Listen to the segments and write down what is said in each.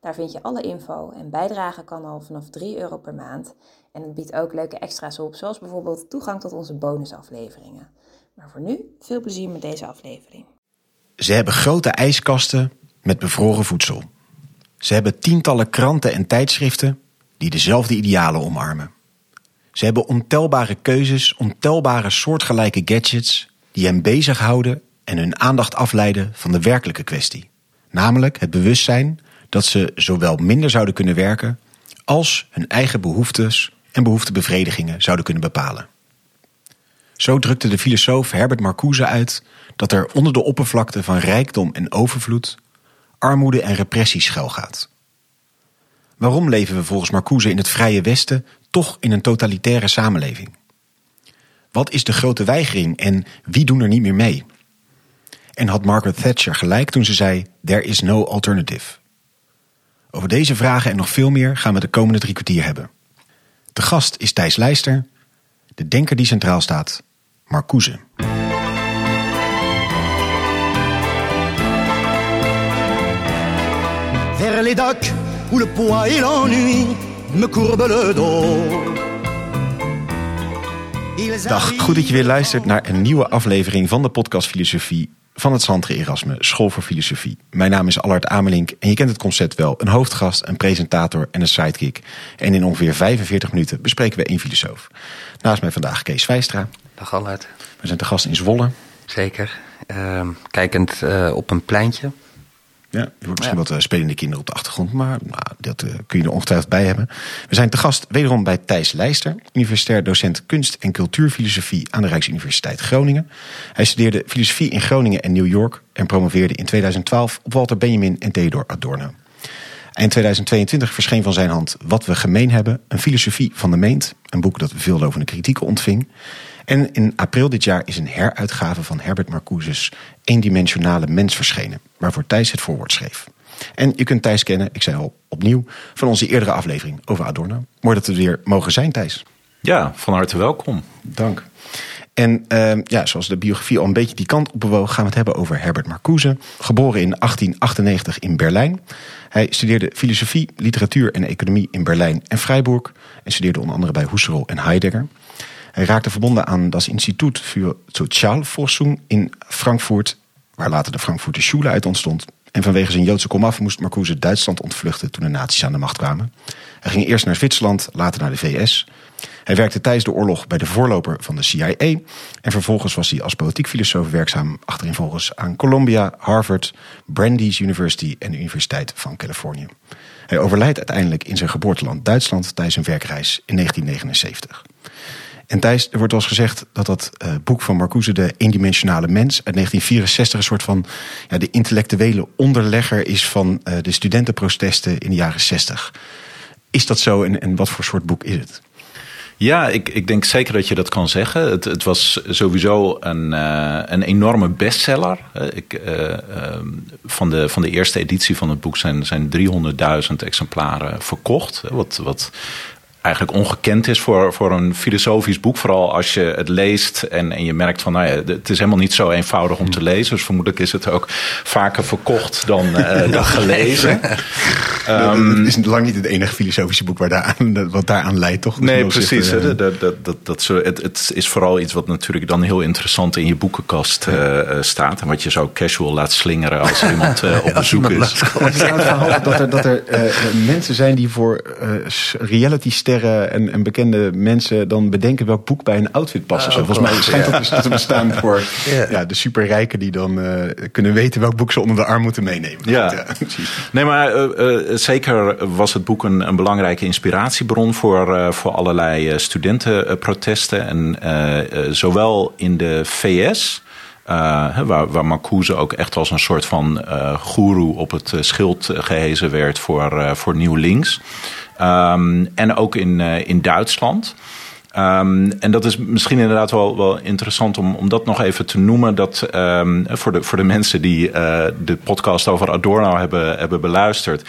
Daar vind je alle info en bijdragen kan al vanaf 3 euro per maand. En het biedt ook leuke extra's op, zoals bijvoorbeeld toegang tot onze bonusafleveringen. Maar voor nu, veel plezier met deze aflevering. Ze hebben grote ijskasten met bevroren voedsel. Ze hebben tientallen kranten en tijdschriften die dezelfde idealen omarmen. Ze hebben ontelbare keuzes, ontelbare soortgelijke gadgets die hen bezighouden en hun aandacht afleiden van de werkelijke kwestie. Namelijk het bewustzijn dat ze zowel minder zouden kunnen werken als hun eigen behoeftes en behoeftebevredigingen zouden kunnen bepalen. Zo drukte de filosoof Herbert Marcuse uit dat er onder de oppervlakte van rijkdom en overvloed armoede en repressie schuilgaat. Waarom leven we volgens Marcuse in het Vrije Westen toch in een totalitaire samenleving? Wat is de grote weigering en wie doen er niet meer mee? En had Margaret Thatcher gelijk toen ze zei: There is no alternative. Over deze vragen en nog veel meer gaan we de komende drie kwartier hebben. De gast is Thijs Leister, de denker die centraal staat, Marcuse. Vers les docks où le poids et l'ennui me courbent le dos. Dag, goed dat je weer luistert naar een nieuwe aflevering van de podcast Filosofie van het Santre Erasme School voor Filosofie. Mijn naam is Allard Amelink en je kent het concept wel. Een hoofdgast, een presentator en een sidekick. En in ongeveer 45 minuten bespreken we één filosoof. Naast mij vandaag Kees Vijstra. Dag Allard. We zijn te gast in Zwolle. Zeker. Uh, kijkend uh, op een pleintje. Ja, wordt misschien wat uh, spelende kinderen op de achtergrond, maar nou, dat uh, kun je er ongetwijfeld bij hebben. We zijn te gast wederom bij Thijs Leister, universitair docent kunst- en cultuurfilosofie aan de Rijksuniversiteit Groningen. Hij studeerde filosofie in Groningen en New York en promoveerde in 2012 op Walter Benjamin en Theodor Adorno. Eind 2022 verscheen van zijn hand Wat we gemeen hebben, een filosofie van de meent, een boek dat veel lovende kritieken ontving. En in april dit jaar is een heruitgave van Herbert Marcuse's Eendimensionale Mens verschenen, waarvoor Thijs het voorwoord schreef. En je kunt Thijs kennen, ik zei al opnieuw, van onze eerdere aflevering over Adorno. Mooi dat we weer mogen zijn, Thijs. Ja, van harte welkom. Dank. En uh, ja, zoals de biografie al een beetje die kant op bewoog, gaan we het hebben over Herbert Marcuse. Geboren in 1898 in Berlijn. Hij studeerde filosofie, literatuur en economie in Berlijn en Freiburg. En studeerde onder andere bij Husserl en Heidegger. Hij raakte verbonden aan das Institut für Sozialforschung in Frankfurt, waar later de Frankfurter Schule uit ontstond. En vanwege zijn Joodse komaf moest Marcuse Duitsland ontvluchten toen de nazi's aan de macht kwamen. Hij ging eerst naar Zwitserland, later naar de VS. Hij werkte tijdens de oorlog bij de voorloper van de CIA. En vervolgens was hij als politiek filosoof werkzaam achtereenvolgens aan Columbia, Harvard, Brandeis University en de Universiteit van Californië. Hij overlijdt uiteindelijk in zijn geboorteland Duitsland tijdens een werkreis in 1979. En Thijs, er wordt wel gezegd dat dat uh, boek van Marcuse, De Eendimensionale Mens, uit 1964 een soort van ja, de intellectuele onderlegger is van uh, de studentenprotesten in de jaren 60. Is dat zo en, en wat voor soort boek is het? Ja, ik, ik denk zeker dat je dat kan zeggen. Het, het was sowieso een, uh, een enorme bestseller. Ik, uh, van, de, van de eerste editie van het boek zijn, zijn 300.000 exemplaren verkocht. Wat, wat eigenlijk ongekend is voor, voor een filosofisch boek. Vooral als je het leest en, en je merkt van, nou ja, het is helemaal niet zo eenvoudig om te lezen. Dus vermoedelijk is het ook vaker verkocht dan, uh, dan gelezen. um, het is lang niet het enige filosofische boek waar daaraan, wat daaraan leidt, toch? Nee, precies. Uh, dat, dat, dat, dat, zo, het, het is vooral iets wat natuurlijk dan heel interessant in je boekenkast uh, staat. En wat je zo casual laat slingeren als iemand op bezoek is. Het staat het verhaal dat er, dat er mensen zijn die voor reality sterren en, en, bekende mensen dan bedenken welk boek bij een outfit past. Uh, Volgens mij schijnt ja. dat dus te bestaan voor ja. ja de superrijken die dan uh, kunnen weten welk boek ze onder de arm moeten meenemen. Ja, ja nee, maar uh, zeker was het boek een, een belangrijke inspiratiebron voor, voor allerlei studentenprotesten. En zowel in de VS. Uh, waar, waar Marcuse ook echt als een soort van uh, goeroe op het schild gehezen werd voor, voor Nieuw Links. Ehm, en ook in, in Duitsland. Um, en dat is misschien inderdaad wel, wel interessant om, om dat nog even te noemen. Dat um, voor, de, voor de mensen die uh, de podcast over Adorno hebben, hebben beluisterd.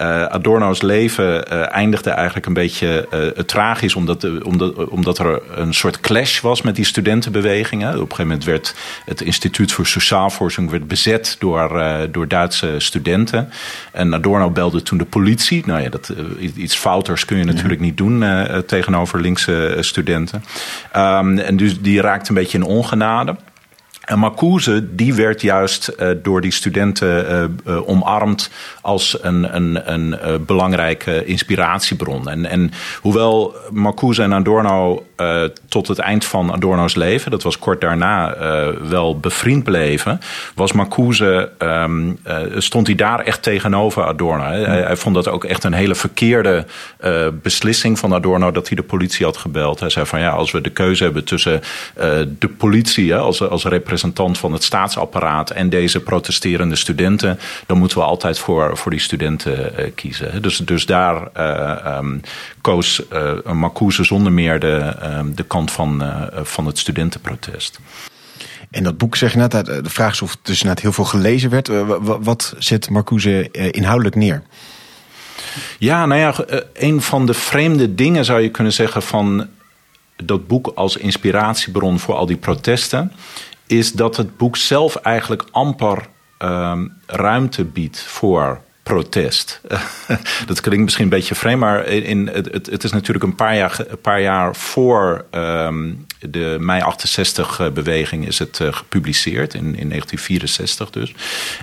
Uh, Adorno's leven uh, eindigde eigenlijk een beetje tragisch, omdat, omdat, omdat er een soort clash was met die studentenbewegingen. Op een gegeven moment werd het Instituut voor Sociaalforsching werd bezet door, door Duitse studenten. En Adorno belde toen de politie. Nou ja, dat, iets fouters kun je natuurlijk niet doen tegenover linkse studenten. Um, en dus die raakt een beetje in ongenade. En Marcuse, die werd juist uh, door die studenten uh, uh, omarmd als een, een, een belangrijke inspiratiebron. En, en hoewel Marcuse en Adorno tot het eind van Adorno's leven, dat was kort daarna, wel bevriend bleven, was Marcuse, um, stond hij daar echt tegenover Adorno. Hij, hij, vond dat ook echt een hele verkeerde beslissing van Adorno dat hij de politie had gebeld. Hij zei van ja, als we de keuze hebben tussen de politie als, als representant van het staatsapparaat en deze protesterende studenten, dan moeten we altijd voor, voor die studenten uh, kiezen. Dus, dus daar uh, um, koos uh, Marcuse zonder meer de, um, de kant van, van het studentenprotest. En dat boek, zeg je net, de vraag is of het dus net heel veel gelezen werd. Wat zet Marcuse inhoudelijk neer? Ja, nou ja, een van de vreemde dingen zou je kunnen zeggen van dat boek als inspiratiebron voor al die protesten is dat het boek zelf eigenlijk amper um, ruimte biedt voor protest. dat klinkt misschien een beetje vreemd, maar in, het, het, is natuurlijk een paar jaar, een paar jaar voor um, de mei 68 beweging is het uh, gepubliceerd, in, in 1964 dus.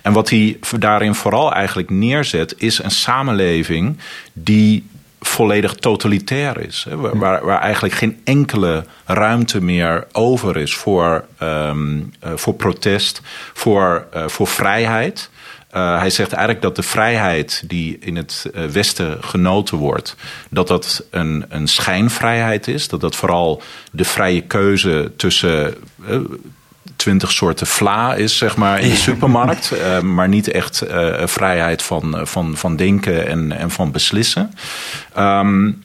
En wat hij daarin vooral eigenlijk neerzet, is een samenleving die volledig totalitair is. Hè, waar, waar, eigenlijk geen enkele ruimte meer over is voor, um, uh, voor protest, voor, uh, voor vrijheid. Uh, hij zegt eigenlijk dat de vrijheid die in het Westen genoten wordt, dat dat een, een schijnvrijheid is. Dat dat vooral de vrije keuze tussen twintig soorten vla is, zeg maar, in de supermarkt. Uh, maar niet echt uh, vrijheid van, van, van denken en, en van beslissen. Um,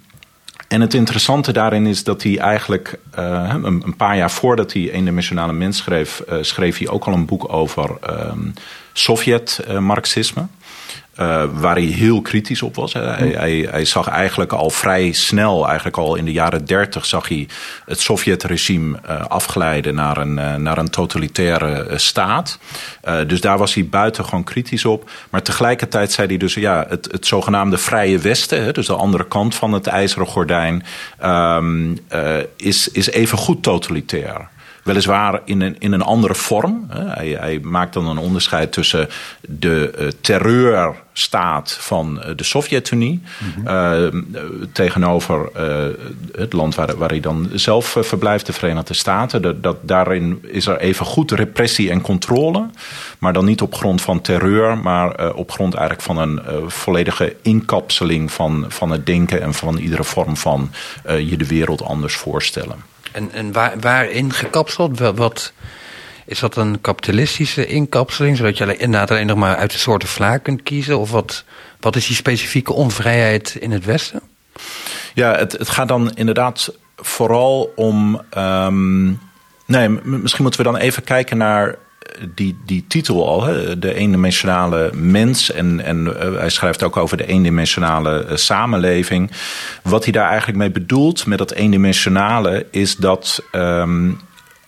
en het interessante daarin is dat hij eigenlijk uh, een, een, paar jaar voordat hij eendimensionale mens schreef, schreef hij ook al een boek over um, Sovjet-Marxisme. Uh, waar hij heel kritisch op was. Hij, hij, hij, zag eigenlijk al vrij snel, eigenlijk al in de jaren dertig, zag hij het Sovjet-regime uh, afglijden naar een, uh, naar een totalitaire staat. dus daar was hij buitengewoon kritisch op. Maar tegelijkertijd zei hij dus, ja, het, het zogenaamde Vrije Westen, hè, dus de andere kant van het ijzeren gordijn, um, is, is even goed totalitair. Weliswaar in een, in een andere vorm. Hij, hij maakt dan een onderscheid tussen de uh, terreurstaat van uh, de Sovjet-Unie. Mm -hmm. uh, tegenover het land waar, waar hij dan zelf verblijft, de Verenigde Staten. Dat, dat, daarin is er even goed repressie en controle. Maar dan niet op grond van terreur, maar op grond eigenlijk van een volledige inkapseling van, van het denken en van iedere vorm van je de wereld anders voorstellen. En, en waar, waarin gekapseld? Wat, is dat een kapitalistische inkapseling, zodat je inderdaad alleen nog maar uit de soorten vla kunt kiezen? Of wat, wat is die specifieke onvrijheid in het Westen? Ja, het, het gaat dan inderdaad vooral om. Um, nee, misschien moeten we dan even kijken naar die, die titel al, hè, de eendimensionale mens. En, en uh, hij schrijft ook over de eendimensionale uh, samenleving. Wat hij daar eigenlijk mee bedoelt met dat eendimensionale is dat um,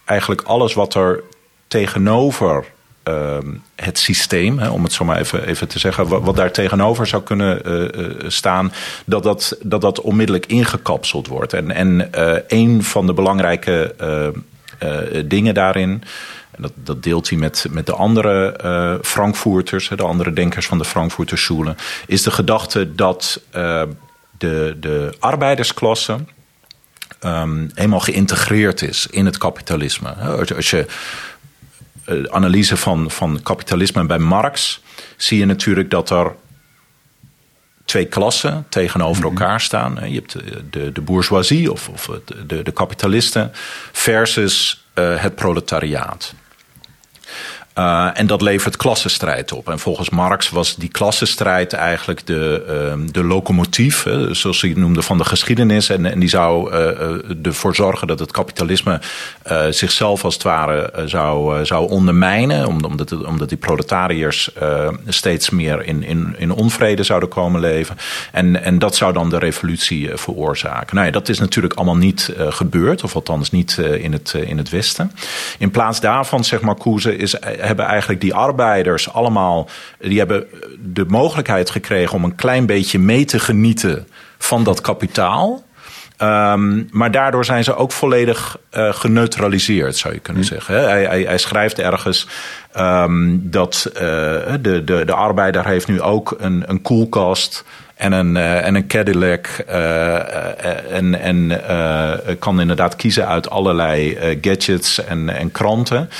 eigenlijk alles wat er tegenover um, het systeem, hè, om het zo maar even, even te zeggen, wat, daar tegenover zou kunnen uh, staan, dat dat, dat dat onmiddellijk ingekapseld wordt. En, en een van de belangrijke dingen daarin en dat, dat deelt hij met, met de andere uh, Frankfurters, de andere denkers van de Frankfurter is de gedachte dat uh, de, de arbeidersklasse um, helemaal geïntegreerd is in het kapitalisme. Als je uh, analyse van, van kapitalisme bij Marx, zie je natuurlijk dat er twee klassen tegenover mhm. elkaar staan. Je hebt de, de, de bourgeoisie of, of de, de kapitalisten versus uh, het proletariaat. Uh, en dat levert klassenstrijd op. En volgens Marx was die klassenstrijd eigenlijk de, uh, de locomotief, uh, zoals hij het noemde, van de geschiedenis. En, en die zou ervoor zorgen dat het kapitalisme zichzelf als het ware zou, zou ondermijnen. Omdat, omdat die proletariërs steeds meer in, in, in onvrede zouden komen leven. En, en dat zou dan de revolutie veroorzaken. Nou dat is natuurlijk allemaal niet gebeurd, of althans niet in, het, in het Westen. In plaats daarvan, zeg Marcuse, is hebben eigenlijk die arbeiders allemaal, die hebben de mogelijkheid gekregen om een klein beetje mee te genieten van dat kapitaal. Um, maar daardoor zijn ze ook volledig uh, geneutraliseerd, zou je kunnen hm. zeggen. Hij, hij, hij, schrijft ergens um, dat uh, de, de, de arbeider heeft nu ook een, een koelkast en een, uh, en een Cadillac. Uh, en en kan inderdaad kiezen uit allerlei gadgets en, en kranten.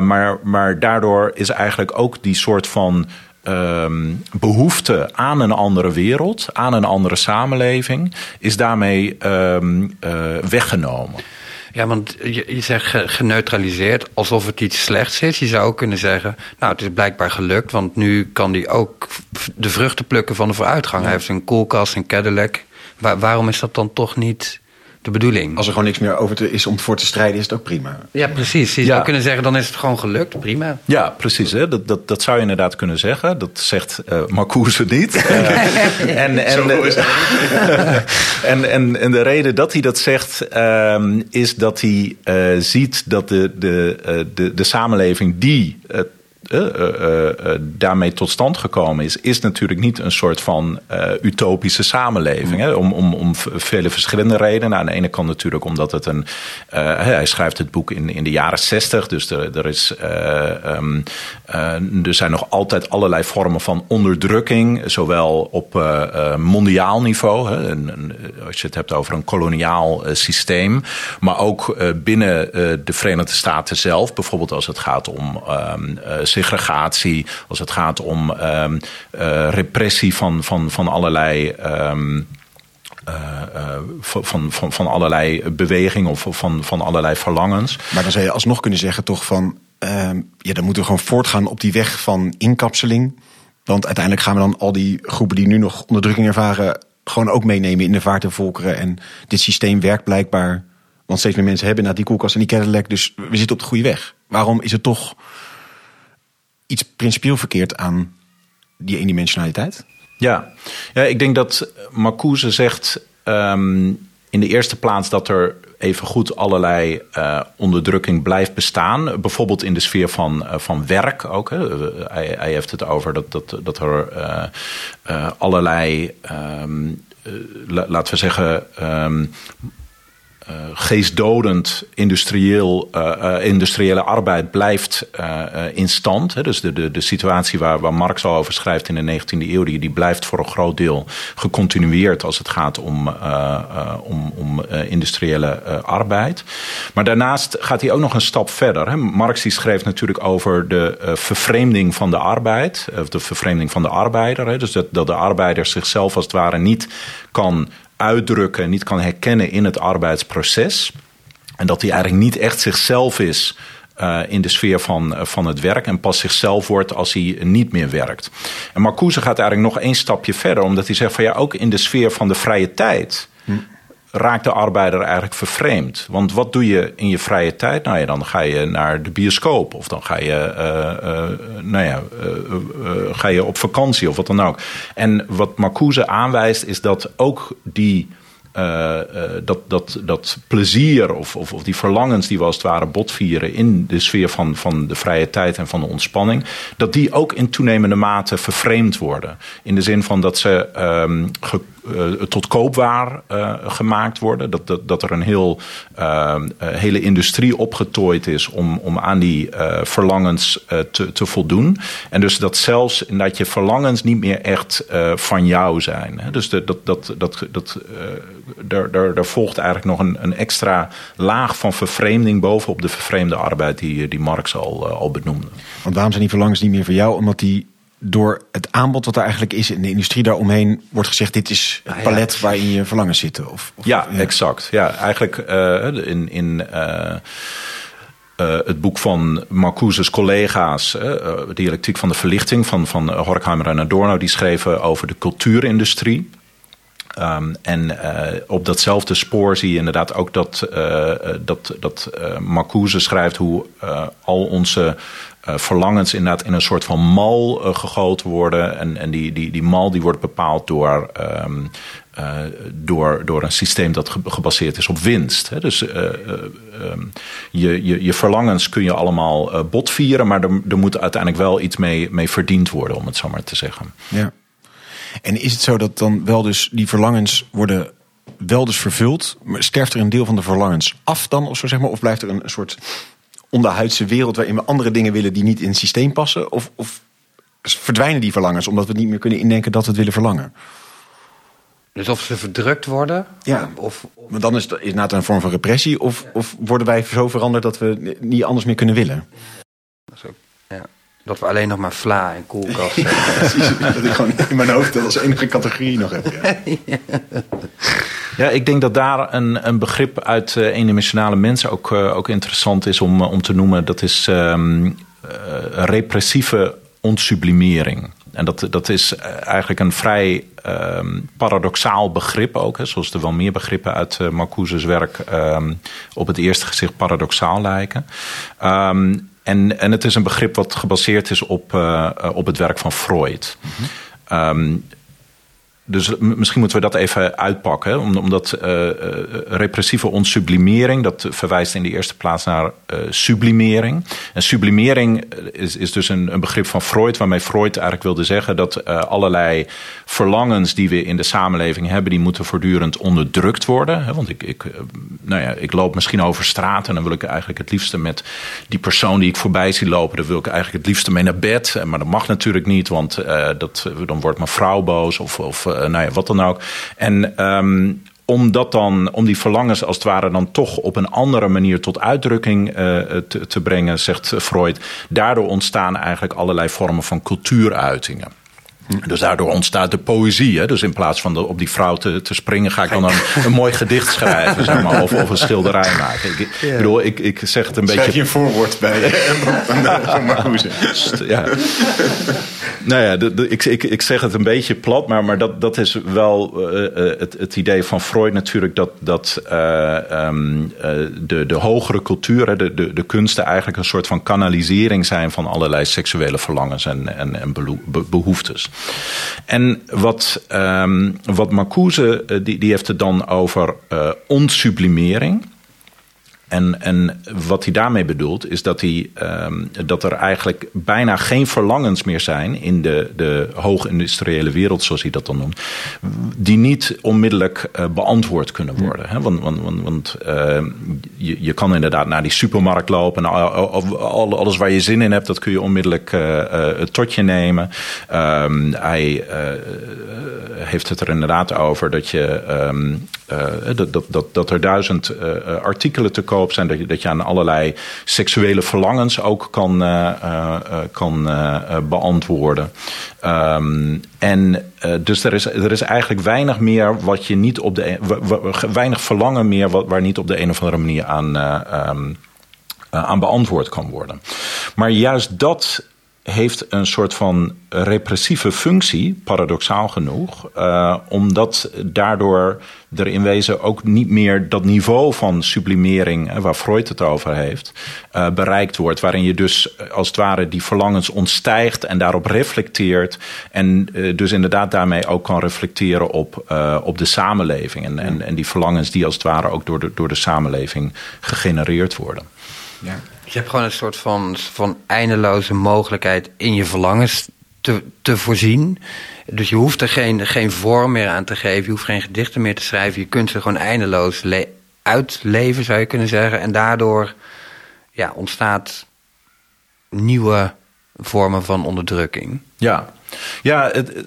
maar, maar daardoor is eigenlijk ook die soort van. Um, behoefte aan een andere wereld, aan een andere samenleving, is daarmee um, weggenomen. Ja, want je, je zegt geneutraliseerd alsof het iets slechts is. Je zou ook kunnen zeggen, nou, het is blijkbaar gelukt, want nu kan hij ook de vruchten plukken van de vooruitgang. Hij heeft een koelkast, een Cadillac. waarom is dat dan toch niet de bedoeling. Als er gewoon niks meer over te, is om voor te strijden, is het ook prima. Ja, precies. Je zou kunnen zeggen, dan is het gewoon gelukt. Prima. Ja, precies. Hè? Dat, dat, dat zou je inderdaad kunnen zeggen. Dat zegt uh, Marcuse niet. uh, en, en, en, en, en, de reden dat hij dat zegt, uh, is dat hij uh, ziet dat de, de, de, de samenleving die uh, uh, daarmee tot stand gekomen is, is natuurlijk niet een soort van utopische samenleving. Hè? Om, om, om vele verschillende redenen. Aan de ene kant natuurlijk omdat het een. hij schrijft het boek in, in de jaren zestig, dus er, er, is, um, er zijn nog altijd allerlei vormen van onderdrukking, zowel op mondiaal niveau, hè? En, als je het hebt over een koloniaal systeem, maar ook binnen de Verenigde Staten zelf, bijvoorbeeld als het gaat om. Um, segregatie, als het gaat om um, uh, repressie van, van, van allerlei. Um, van, van, van allerlei bewegingen of van, van allerlei verlangens. Maar dan zou je alsnog kunnen zeggen toch van... Uh, ja, dan moeten we gewoon voortgaan op die weg van inkapseling. Want uiteindelijk gaan we dan al die groepen die nu nog onderdrukking ervaren... gewoon ook meenemen in de vaart der volkeren. En dit systeem werkt blijkbaar... want steeds meer mensen hebben na die koelkast en die Cadillac... dus we zitten op de goede weg. Waarom is het toch iets principieel verkeerd aan die eendimensionaliteit? Ja, ja ik denk dat Marcuse zegt um, in de eerste plaats dat er even goed allerlei uh, onderdrukking blijft bestaan. Bijvoorbeeld in de sfeer van, uh, van werk ook. Hè. Hij, heeft het over dat, dat, dat er uh, allerlei, um, laten we zeggen, um, uh, geestdodend industrieel, uh, industriële arbeid blijft in stand. Hè. Dus de, de, de situatie waar, waar Marx al over schrijft in de 19e eeuw, die, die blijft voor een groot deel gecontinueerd als het gaat om, om, om industriële arbeid. Maar daarnaast gaat hij ook nog een stap verder. Hè. Marx die schreef natuurlijk over de vervreemding van de arbeid, of de vervreemding van de arbeider. Hè. Dus dat, dat de arbeider zichzelf als het ware niet kan uitdrukken, niet kan herkennen in het arbeidsproces. En dat hij eigenlijk niet echt zichzelf is uh, in de sfeer van, uh, van het werk en pas zichzelf wordt als hij niet meer werkt. En Marcuse gaat eigenlijk nog één stapje verder, omdat hij zegt van ja, ook in de sfeer van de vrije tijd. Raakt de arbeider eigenlijk vervreemd. Want wat doe je in je vrije tijd? Nou ja, dan ga je naar de bioscoop. Of dan ga je, uh, nou ja, uh, ga je op vakantie of wat dan ook. En wat Marcuse aanwijst is dat ook die dat, dat, dat plezier of, of, of, die verlangens die we als het ware botvieren in de sfeer van, van de vrije tijd en van de ontspanning, dat die ook in toenemende mate vervreemd worden. In de zin van dat ze um, uh, tot koopwaar uh, gemaakt worden. Dat, dat, dat er een heel, uh, hele industrie opgetooid is om, om aan die verlangens te, te voldoen. En dus dat zelfs dat je verlangens niet meer echt van jou zijn. Hè? Dus de, dat, dat, dat, dat, daar, daar, daar volgt eigenlijk nog een, een extra laag van vervreemding bovenop de vervreemde arbeid die, die Marx al, al benoemde. Want waarom zijn die verlangens niet meer van jou? Omdat die door het aanbod wat er eigenlijk is in de industrie daaromheen wordt gezegd: dit is het palet waarin je verlangen zitten. Of, of ja, exact. Ja, eigenlijk uh, in. in uh, uh, het boek van Marcuse's collega's, Dialectiek van de Verlichting van, van Horkheimer en Adorno, die schreven over de cultuurindustrie. Um, en uh, op datzelfde spoor zie je inderdaad ook dat, uh, dat, dat Marcuse schrijft hoe al onze verlangens inderdaad in een soort van mal gegoten worden. En, en die, die, die mal die wordt bepaald door, um, door, door een systeem dat gebaseerd is op winst. Hè? Dus um, je, je, je verlangens kun je allemaal botvieren, maar er, er moet uiteindelijk wel iets mee, mee verdiend worden, om het zo maar te zeggen. Ja. En is het zo dat dan wel dus die verlangens worden wel dus vervuld, maar sterft er een deel van de verlangens af dan of zo zeg maar? Of blijft er een, soort onderhuidse wereld waarin we andere dingen willen die niet in het systeem passen? Of, of verdwijnen die verlangens omdat we niet meer kunnen indenken dat we het willen verlangen? Dus of ze verdrukt worden? Ja, of, maar dan is het inderdaad een vorm van repressie. Of, of worden wij zo veranderd dat we niet anders meer kunnen willen? Dat is ook, ja. Dat we alleen nog maar vla en koelkast ja, precies, dat ik gewoon in mijn hoofd dat als enige categorie nog heb. Ja. ja. ik denk dat daar een, een begrip uit uh, eendimensionale mensen ook, uh, ook interessant is om, om te noemen. Dat is um, uh, repressieve ontsublimering. En dat, dat is eigenlijk een vrij um, paradoxaal begrip ook. Hè, zoals er wel meer begrippen uit uh, Marcuse's werk um, op het eerste gezicht paradoxaal lijken. Um, en, en het is een begrip wat gebaseerd is op, uh, op het werk van Freud. Mm -hmm. um, dus misschien moeten we dat even uitpakken. Omdat uh, repressieve onsublimering, dat verwijst in de eerste plaats naar uh, sublimering. En sublimering is, is dus een, een, begrip van Freud, waarmee Freud eigenlijk wilde zeggen dat allerlei verlangens die we in de samenleving hebben, die moeten voortdurend onderdrukt worden. Want ik, ik, nou ja, ik loop misschien over straat en dan wil ik eigenlijk het liefste met die persoon die ik voorbij zie lopen, daar wil ik eigenlijk het liefste mee naar bed. Maar dat mag natuurlijk niet, want dat, dan wordt mijn vrouw boos of, of nou ja, wat dan ook. En um, om dat dan, om die verlangens als het ware dan toch op een andere manier tot uitdrukking te, te brengen, zegt Freud. Daardoor ontstaan eigenlijk allerlei vormen van cultuuruitingen. Dus daardoor ontstaat de poëzie. Hè? Dus in plaats van de, op die vrouw te, te springen, ga ik dan een, een mooi gedicht schrijven, zeg maar, of, of een schilderij maken. Ik, ik ja. bedoel, ik, ik zeg het een Schrijf beetje. je een voorwoord bij van. Ja. nou ja, de, de, ik, ik, ik zeg het een beetje plat, maar, maar dat, dat is wel uh, het, het idee van Freud natuurlijk dat, dat uh, um, de, de hogere cultuur, de, de, de kunsten eigenlijk een soort van kanalisering zijn van allerlei seksuele verlangens en, en, en behoeftes. En wat, um, wat Marcuse, die, die heeft het dan over uh, onsublimering. En, en wat hij daarmee bedoelt, is dat, hij, um, dat er eigenlijk bijna geen verlangens meer zijn in de, de hoogindustriële wereld, zoals hij dat dan noemt, die niet onmiddellijk uh, beantwoord kunnen worden. Hè? Want, want, want, want uh, je, je kan inderdaad naar die supermarkt lopen en alles waar je zin in hebt, dat kun je onmiddellijk uh, tot je nemen. Um, hij heeft het er inderdaad over dat, je, um, dat, dat, dat, dat er duizend artikelen te kopen zijn. Dat je, dat je aan allerlei seksuele verlangens ook kan, uh, uh, kan uh, beantwoorden. Um, en dus er is, er is eigenlijk weinig meer wat je niet op de. weinig verlangen meer wat, waar niet op de een of andere manier aan. Um, aan beantwoord kan worden. Maar juist dat heeft een soort van repressieve functie, paradoxaal genoeg, uh, omdat daardoor er in wezen ook niet meer dat niveau van sublimering, waar Freud het over heeft, uh, bereikt wordt. Waarin je dus als het ware die verlangens ontstijgt en daarop reflecteert. En dus inderdaad daarmee ook kan reflecteren op, op de samenleving. En, en, en die verlangens die als het ware ook door de, door de samenleving gegenereerd worden. Ja. Je hebt gewoon een soort van, van eindeloze mogelijkheid in je verlangens te, te voorzien. Dus je hoeft er geen, geen vorm meer aan te geven. Je hoeft geen gedichten meer te schrijven. Je kunt ze gewoon eindeloos uitleven, zou je kunnen zeggen. En daardoor ja, ontstaat nieuwe vormen van onderdrukking. Ja, ja het,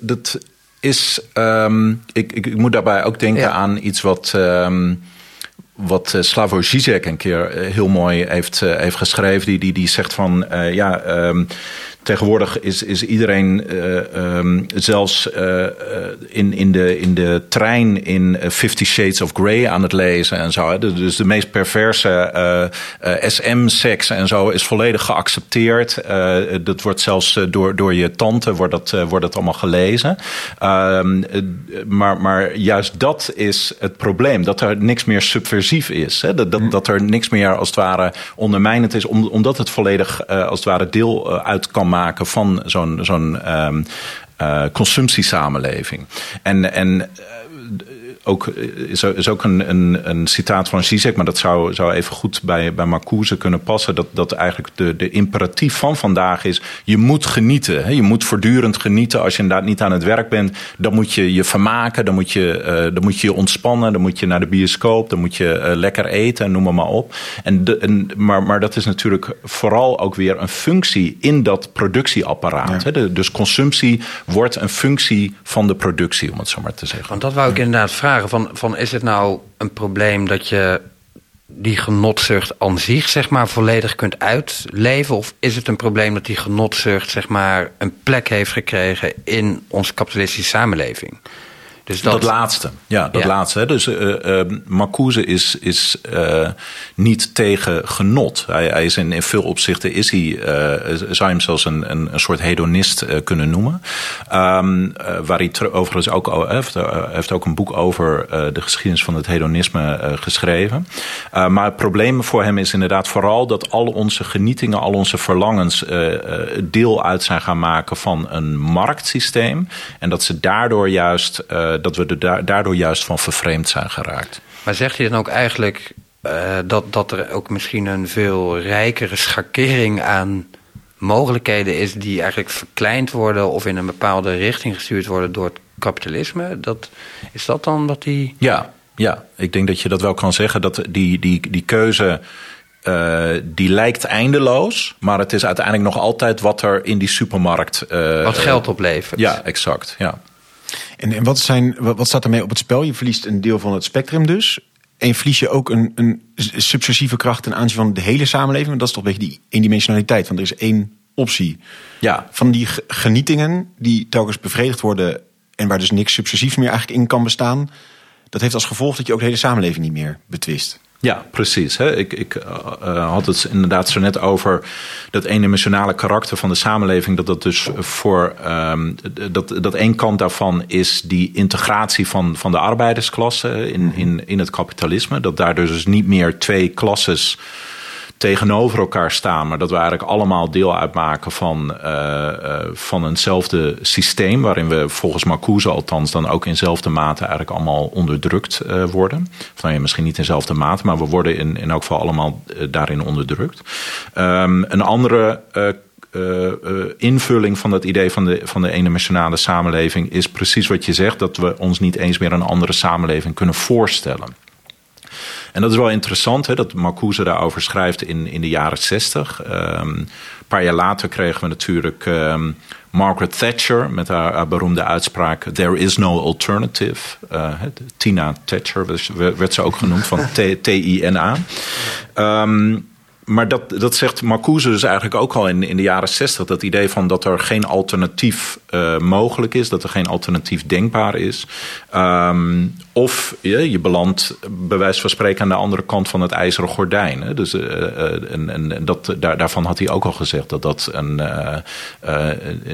dat is. Um, ik, ik, ik, moet daarbij ook denken ja. aan iets wat. Um, wat uh, Slavoj Žižek een keer heel mooi heeft, heeft geschreven. Die, die, die zegt van ja. Um, Tegenwoordig is, is iedereen um, zelfs in, in, de, in de trein in Fifty Shades of Grey aan het lezen en zo. Dus de meest perverse SM-seks en zo is volledig geaccepteerd. dat wordt zelfs door, door je tante wordt dat, wordt dat allemaal gelezen. Uh, maar, maar juist dat is het probleem. Dat er niks meer subversief is. Hè? Dat, dat, dat er niks meer als het ware ondermijnend is. omdat het volledig als het ware deel uit kan maken maken van zo'n zo'n um, uh, consumptiesamenleving. En, en ook, is, is ook een, een, een citaat van Zizek, maar dat zou, zou even goed bij, bij Marcuse kunnen passen. Dat, dat eigenlijk de, de imperatief van vandaag is: je moet genieten. Hè? Je moet voortdurend genieten. Als je inderdaad niet aan het werk bent, dan moet je je vermaken, dan moet je, uh, dan moet je je ontspannen, dan moet je naar de bioscoop, dan moet je uh, lekker eten, noem maar, maar op. En de, en, maar, maar dat is natuurlijk vooral ook weer een functie in dat productieapparaat. Hè? De, dus consumptie wordt een functie van de productie, om het zo maar te zeggen. Want dat wou ik inderdaad vragen van, van is het nou een probleem dat je die genotzucht aan zich zeg maar volledig kunt uitleven? Of is het een probleem dat die genotzucht zeg maar een plek heeft gekregen in onze kapitalistische samenleving? Dus dat, dat laatste, ja, dat laatste. Dus uh, uh, Marcuse is, is uh, niet tegen genot. Hij, hij, is in, in veel opzichten is hij, zou je hem zelfs een, een, een soort hedonist kunnen noemen. Um, waar hij overigens ook heeft, heeft ook een boek over de geschiedenis van het hedonisme geschreven. maar het probleem voor hem is inderdaad vooral dat al onze genietingen, al onze verlangens deel uit zijn gaan maken van een marktsysteem. En dat ze daardoor juist eh, dat we er daardoor juist van vervreemd zijn geraakt. Maar zeg je dan ook eigenlijk uh, dat, dat er ook misschien een veel rijkere schakering aan mogelijkheden is die eigenlijk verkleind worden of in een bepaalde richting gestuurd worden door het kapitalisme? Dat, is dat dan wat die. Ja, ja, ik denk dat je dat wel kan zeggen. Dat die, die, die keuze. Uh, die lijkt eindeloos, maar het is uiteindelijk nog altijd wat er in die supermarkt. Uh, wat geld oplevert. Ja, exact. Ja. En, en wat, zijn, wat, staat ermee op het spel? Je verliest een deel van het spectrum dus. En verlies je ook een, een subversieve kracht ten aanzien van de hele samenleving. Want dat is toch een beetje die eendimensionaliteit. Want er is één optie. Ja. Van die genietingen die telkens bevredigd worden. En waar dus niks subversief meer eigenlijk in kan bestaan. Dat heeft als gevolg dat je ook de hele samenleving niet meer betwist. Ja, precies. Hè. Ik, ik uh, had het inderdaad zo net over dat eendimensionale karakter van de samenleving. Dat dat dus voor um, dat, dat één kant daarvan is die integratie van, van de arbeidersklasse in, in, in het kapitalisme. Dat daar dus niet meer twee klasses tegenover elkaar staan, maar dat we eigenlijk allemaal deel uitmaken van, uh, uh, van eenzelfde systeem, waarin we volgens Marcuse althans dan ook in dezelfde mate eigenlijk allemaal onderdrukt uh, worden. Of nou misschien niet in dezelfde mate, maar we worden in, in elk geval allemaal daarin onderdrukt. Um, een andere invulling van dat idee van de, van de eendimensionale samenleving is precies wat je zegt: dat we ons niet eens meer een andere samenleving kunnen voorstellen. En dat is wel interessant, hè, dat Marcuse daarover schrijft in, in de jaren zestig. Um, een paar jaar later kregen we natuurlijk um, Margaret Thatcher met haar, beroemde uitspraak: There is no alternative. Uh, Tina Thatcher werd ze ook genoemd, van T-I-N-A. Maar dat, dat zegt Marcuse dus eigenlijk ook al in, in de jaren zestig. Dat idee van dat er geen alternatief uh, mogelijk is. Dat er geen alternatief denkbaar is. Um, of je, je belandt bij wijze van spreken aan de andere kant van het ijzeren gordijn. Hè. Dus, uh, en, en dat, daar, daarvan had hij ook al gezegd dat dat een,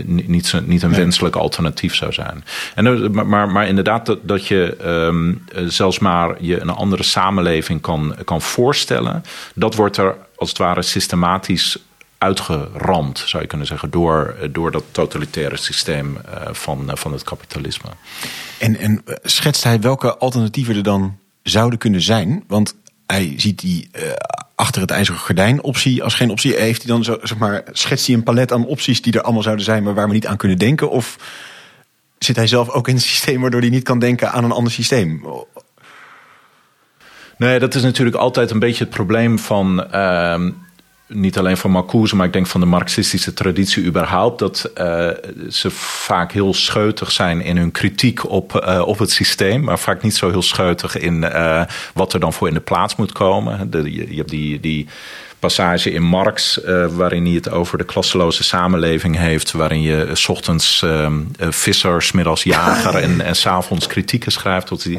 niet, niet een wenselijk alternatief zou zijn. En, maar, maar inderdaad dat, dat je um, zelfs maar je een andere samenleving kan, kan voorstellen. Dat wordt er als het ware systematisch uitgeramd, zou je kunnen zeggen, door, door dat totalitaire systeem van, van het kapitalisme. En, en schetst hij welke alternatieven er dan zouden kunnen zijn? Want hij ziet die achter het ijzeren gordijn optie als geen optie. Heeft hij dan zo, zeg maar, schetst hij een palet aan opties die er allemaal zouden zijn, maar waar we niet aan kunnen denken? Of zit hij zelf ook in een systeem waardoor hij niet kan denken aan een ander systeem? Nee, dat is natuurlijk altijd een beetje het probleem van. Uh, niet alleen van Marcuse, maar ik denk van de marxistische traditie überhaupt, dat uh, ze vaak heel scheutig zijn in hun kritiek op, uh, op het systeem, maar vaak niet zo heel scheutig in uh, wat er dan voor in de plaats moet komen. De, je, je hebt die, die passage in Marx, uh, waarin hij het over de klasseloze samenleving heeft. Waarin je s ochtends uh, visser, smiddags jager en, en s'avonds kritieken schrijft. Dat is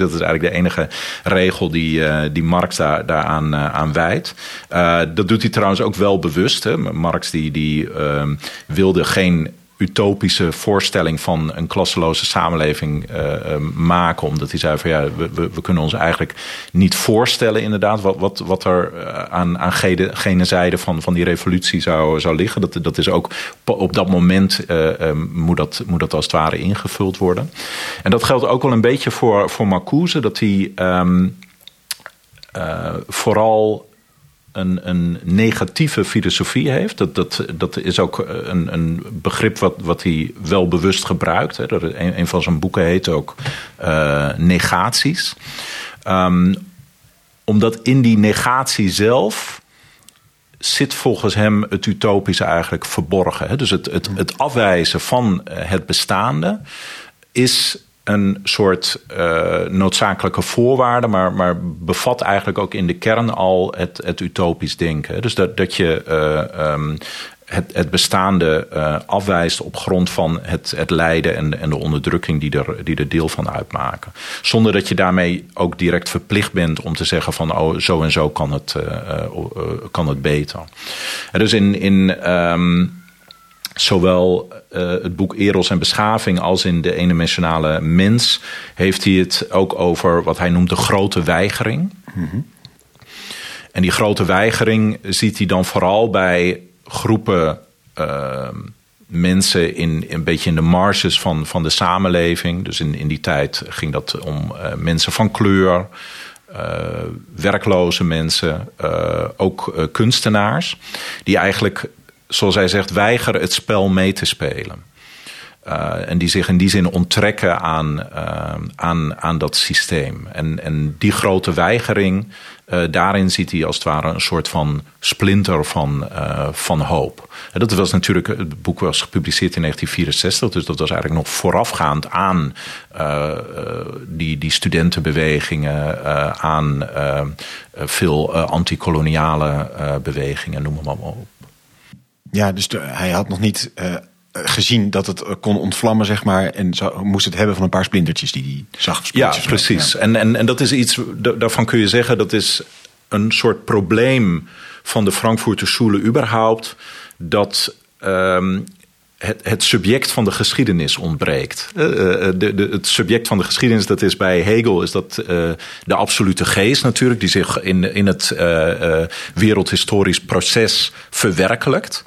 eigenlijk de enige regel die, die Marx daar, daaraan aan wijdt. dat doet hij trouwens ook wel bewust. Hè. Marx die, die ehm, wilde geen utopische voorstelling van een klasseloze samenleving uh, maken. Omdat hij zei van ja, we, we, kunnen ons eigenlijk niet voorstellen inderdaad wat, wat, wat er eh, aan, aan gene, zijde van, van die revolutie zou, zou liggen. Dat, dat is ook op dat moment uh, moet, dat, moet dat als het ware ingevuld worden. En dat geldt ook wel een beetje voor, voor Marcuse, dat hij uh, vooral een, een negatieve filosofie heeft. Dat, dat, dat is ook een, een begrip wat, wat hij wel bewust gebruikt. Hè. Een, een van zijn boeken heet ook uh, Negaties. Um, omdat in die negatie zelf zit volgens hem het utopische eigenlijk verborgen. Dus het, het, het afwijzen van het bestaande is een soort uh, noodzakelijke voorwaarde, maar, maar bevat eigenlijk ook in de kern al het, het utopisch denken. Dus dat, dat je uh, um, het, het bestaande uh, afwijst op grond van het, het lijden en, en de onderdrukking die er, die deel van uitmaken. Zonder dat je daarmee ook direct verplicht bent om te zeggen van oh, zo en zo kan het, kan het beter. Dus in. in um, zowel uh, het boek Eros en Beschaving als in de eendimensionale mens heeft hij het ook over wat hij noemt de grote weigering. Mm -hmm. En die grote weigering ziet hij dan vooral bij groepen uh, mensen in een beetje in de marges van, van de samenleving. Dus in, in die tijd ging dat om uh, mensen van kleur. Uh, werkloze mensen, uh, ook kunstenaars, die eigenlijk zoals hij zegt, weigeren het spel mee te spelen. Uh, en die zich in die zin onttrekken aan, uh, aan, aan dat systeem. En, en die grote weigering, uh, daarin ziet hij als het ware een soort van splinter van, van hoop. Dat was natuurlijk, het boek was gepubliceerd in 1964, dus dat was eigenlijk nog voorafgaand aan die, die studentenbewegingen, aan veel antikoloniale bewegingen, noem maar op. Ja, dus de, hij had nog niet uh, gezien dat het kon ontvlammen, zeg maar. En zo, moest het hebben van een paar splintertjes die hij zag. Ja, precies. Ja. En, en, en dat is iets, daarvan kun je zeggen, dat is een soort probleem van de Frankfurter Schule überhaupt. Dat um, het, het, subject van de geschiedenis ontbreekt. Uh, de, de, het subject van de geschiedenis, dat is bij Hegel, is dat de absolute geest natuurlijk, die zich in, in het wereldhistorisch proces verwerkelijkt.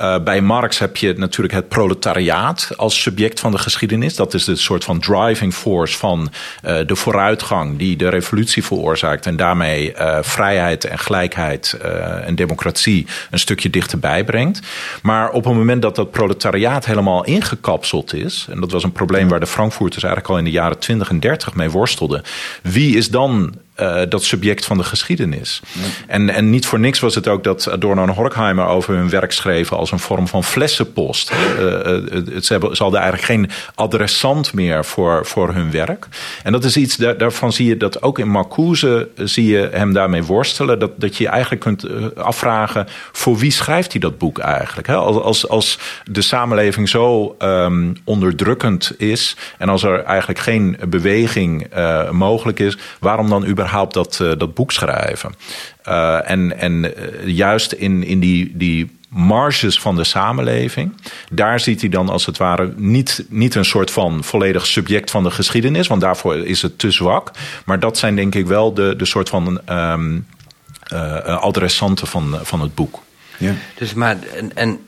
Uh, bij Marx heb je natuurlijk het proletariaat als subject van de geschiedenis. Dat is de soort van driving force van uh, de vooruitgang die de revolutie veroorzaakt. En daarmee uh, vrijheid en gelijkheid en democratie een stukje dichterbij brengt. Maar op het moment dat dat proletariaat helemaal ingekapseld is. En dat was een probleem waar de Frankfurters eigenlijk al in de jaren 20 en 30 mee worstelden. Wie is dan uh, dat subject van de geschiedenis. Ja. En, en niet voor niks was het ook dat Adorno en Horkheimer over hun werk schreven als een vorm van flessenpost. Uh, het, ze, hebben, ze hadden eigenlijk geen adressant meer voor, voor hun werk. En dat is iets, daar, daarvan zie je dat ook in Marcuse zie je hem daarmee worstelen. Dat, dat je eigenlijk kunt afvragen, voor wie schrijft hij dat boek eigenlijk? Hè? Als, als, als de samenleving zo um, onderdrukkend is en als er eigenlijk geen beweging mogelijk is, waarom dan überhaupt überhaupt dat, uh, dat boek schrijven. Uh, en en uh, juist in, in die, die marges van de samenleving. Daar ziet hij dan als het ware niet, niet een soort van volledig subject van de geschiedenis, want daarvoor is het te zwak. Maar dat zijn denk ik wel de, de soort van um, adressanten van, van het boek. Ja. Dus maar, en, en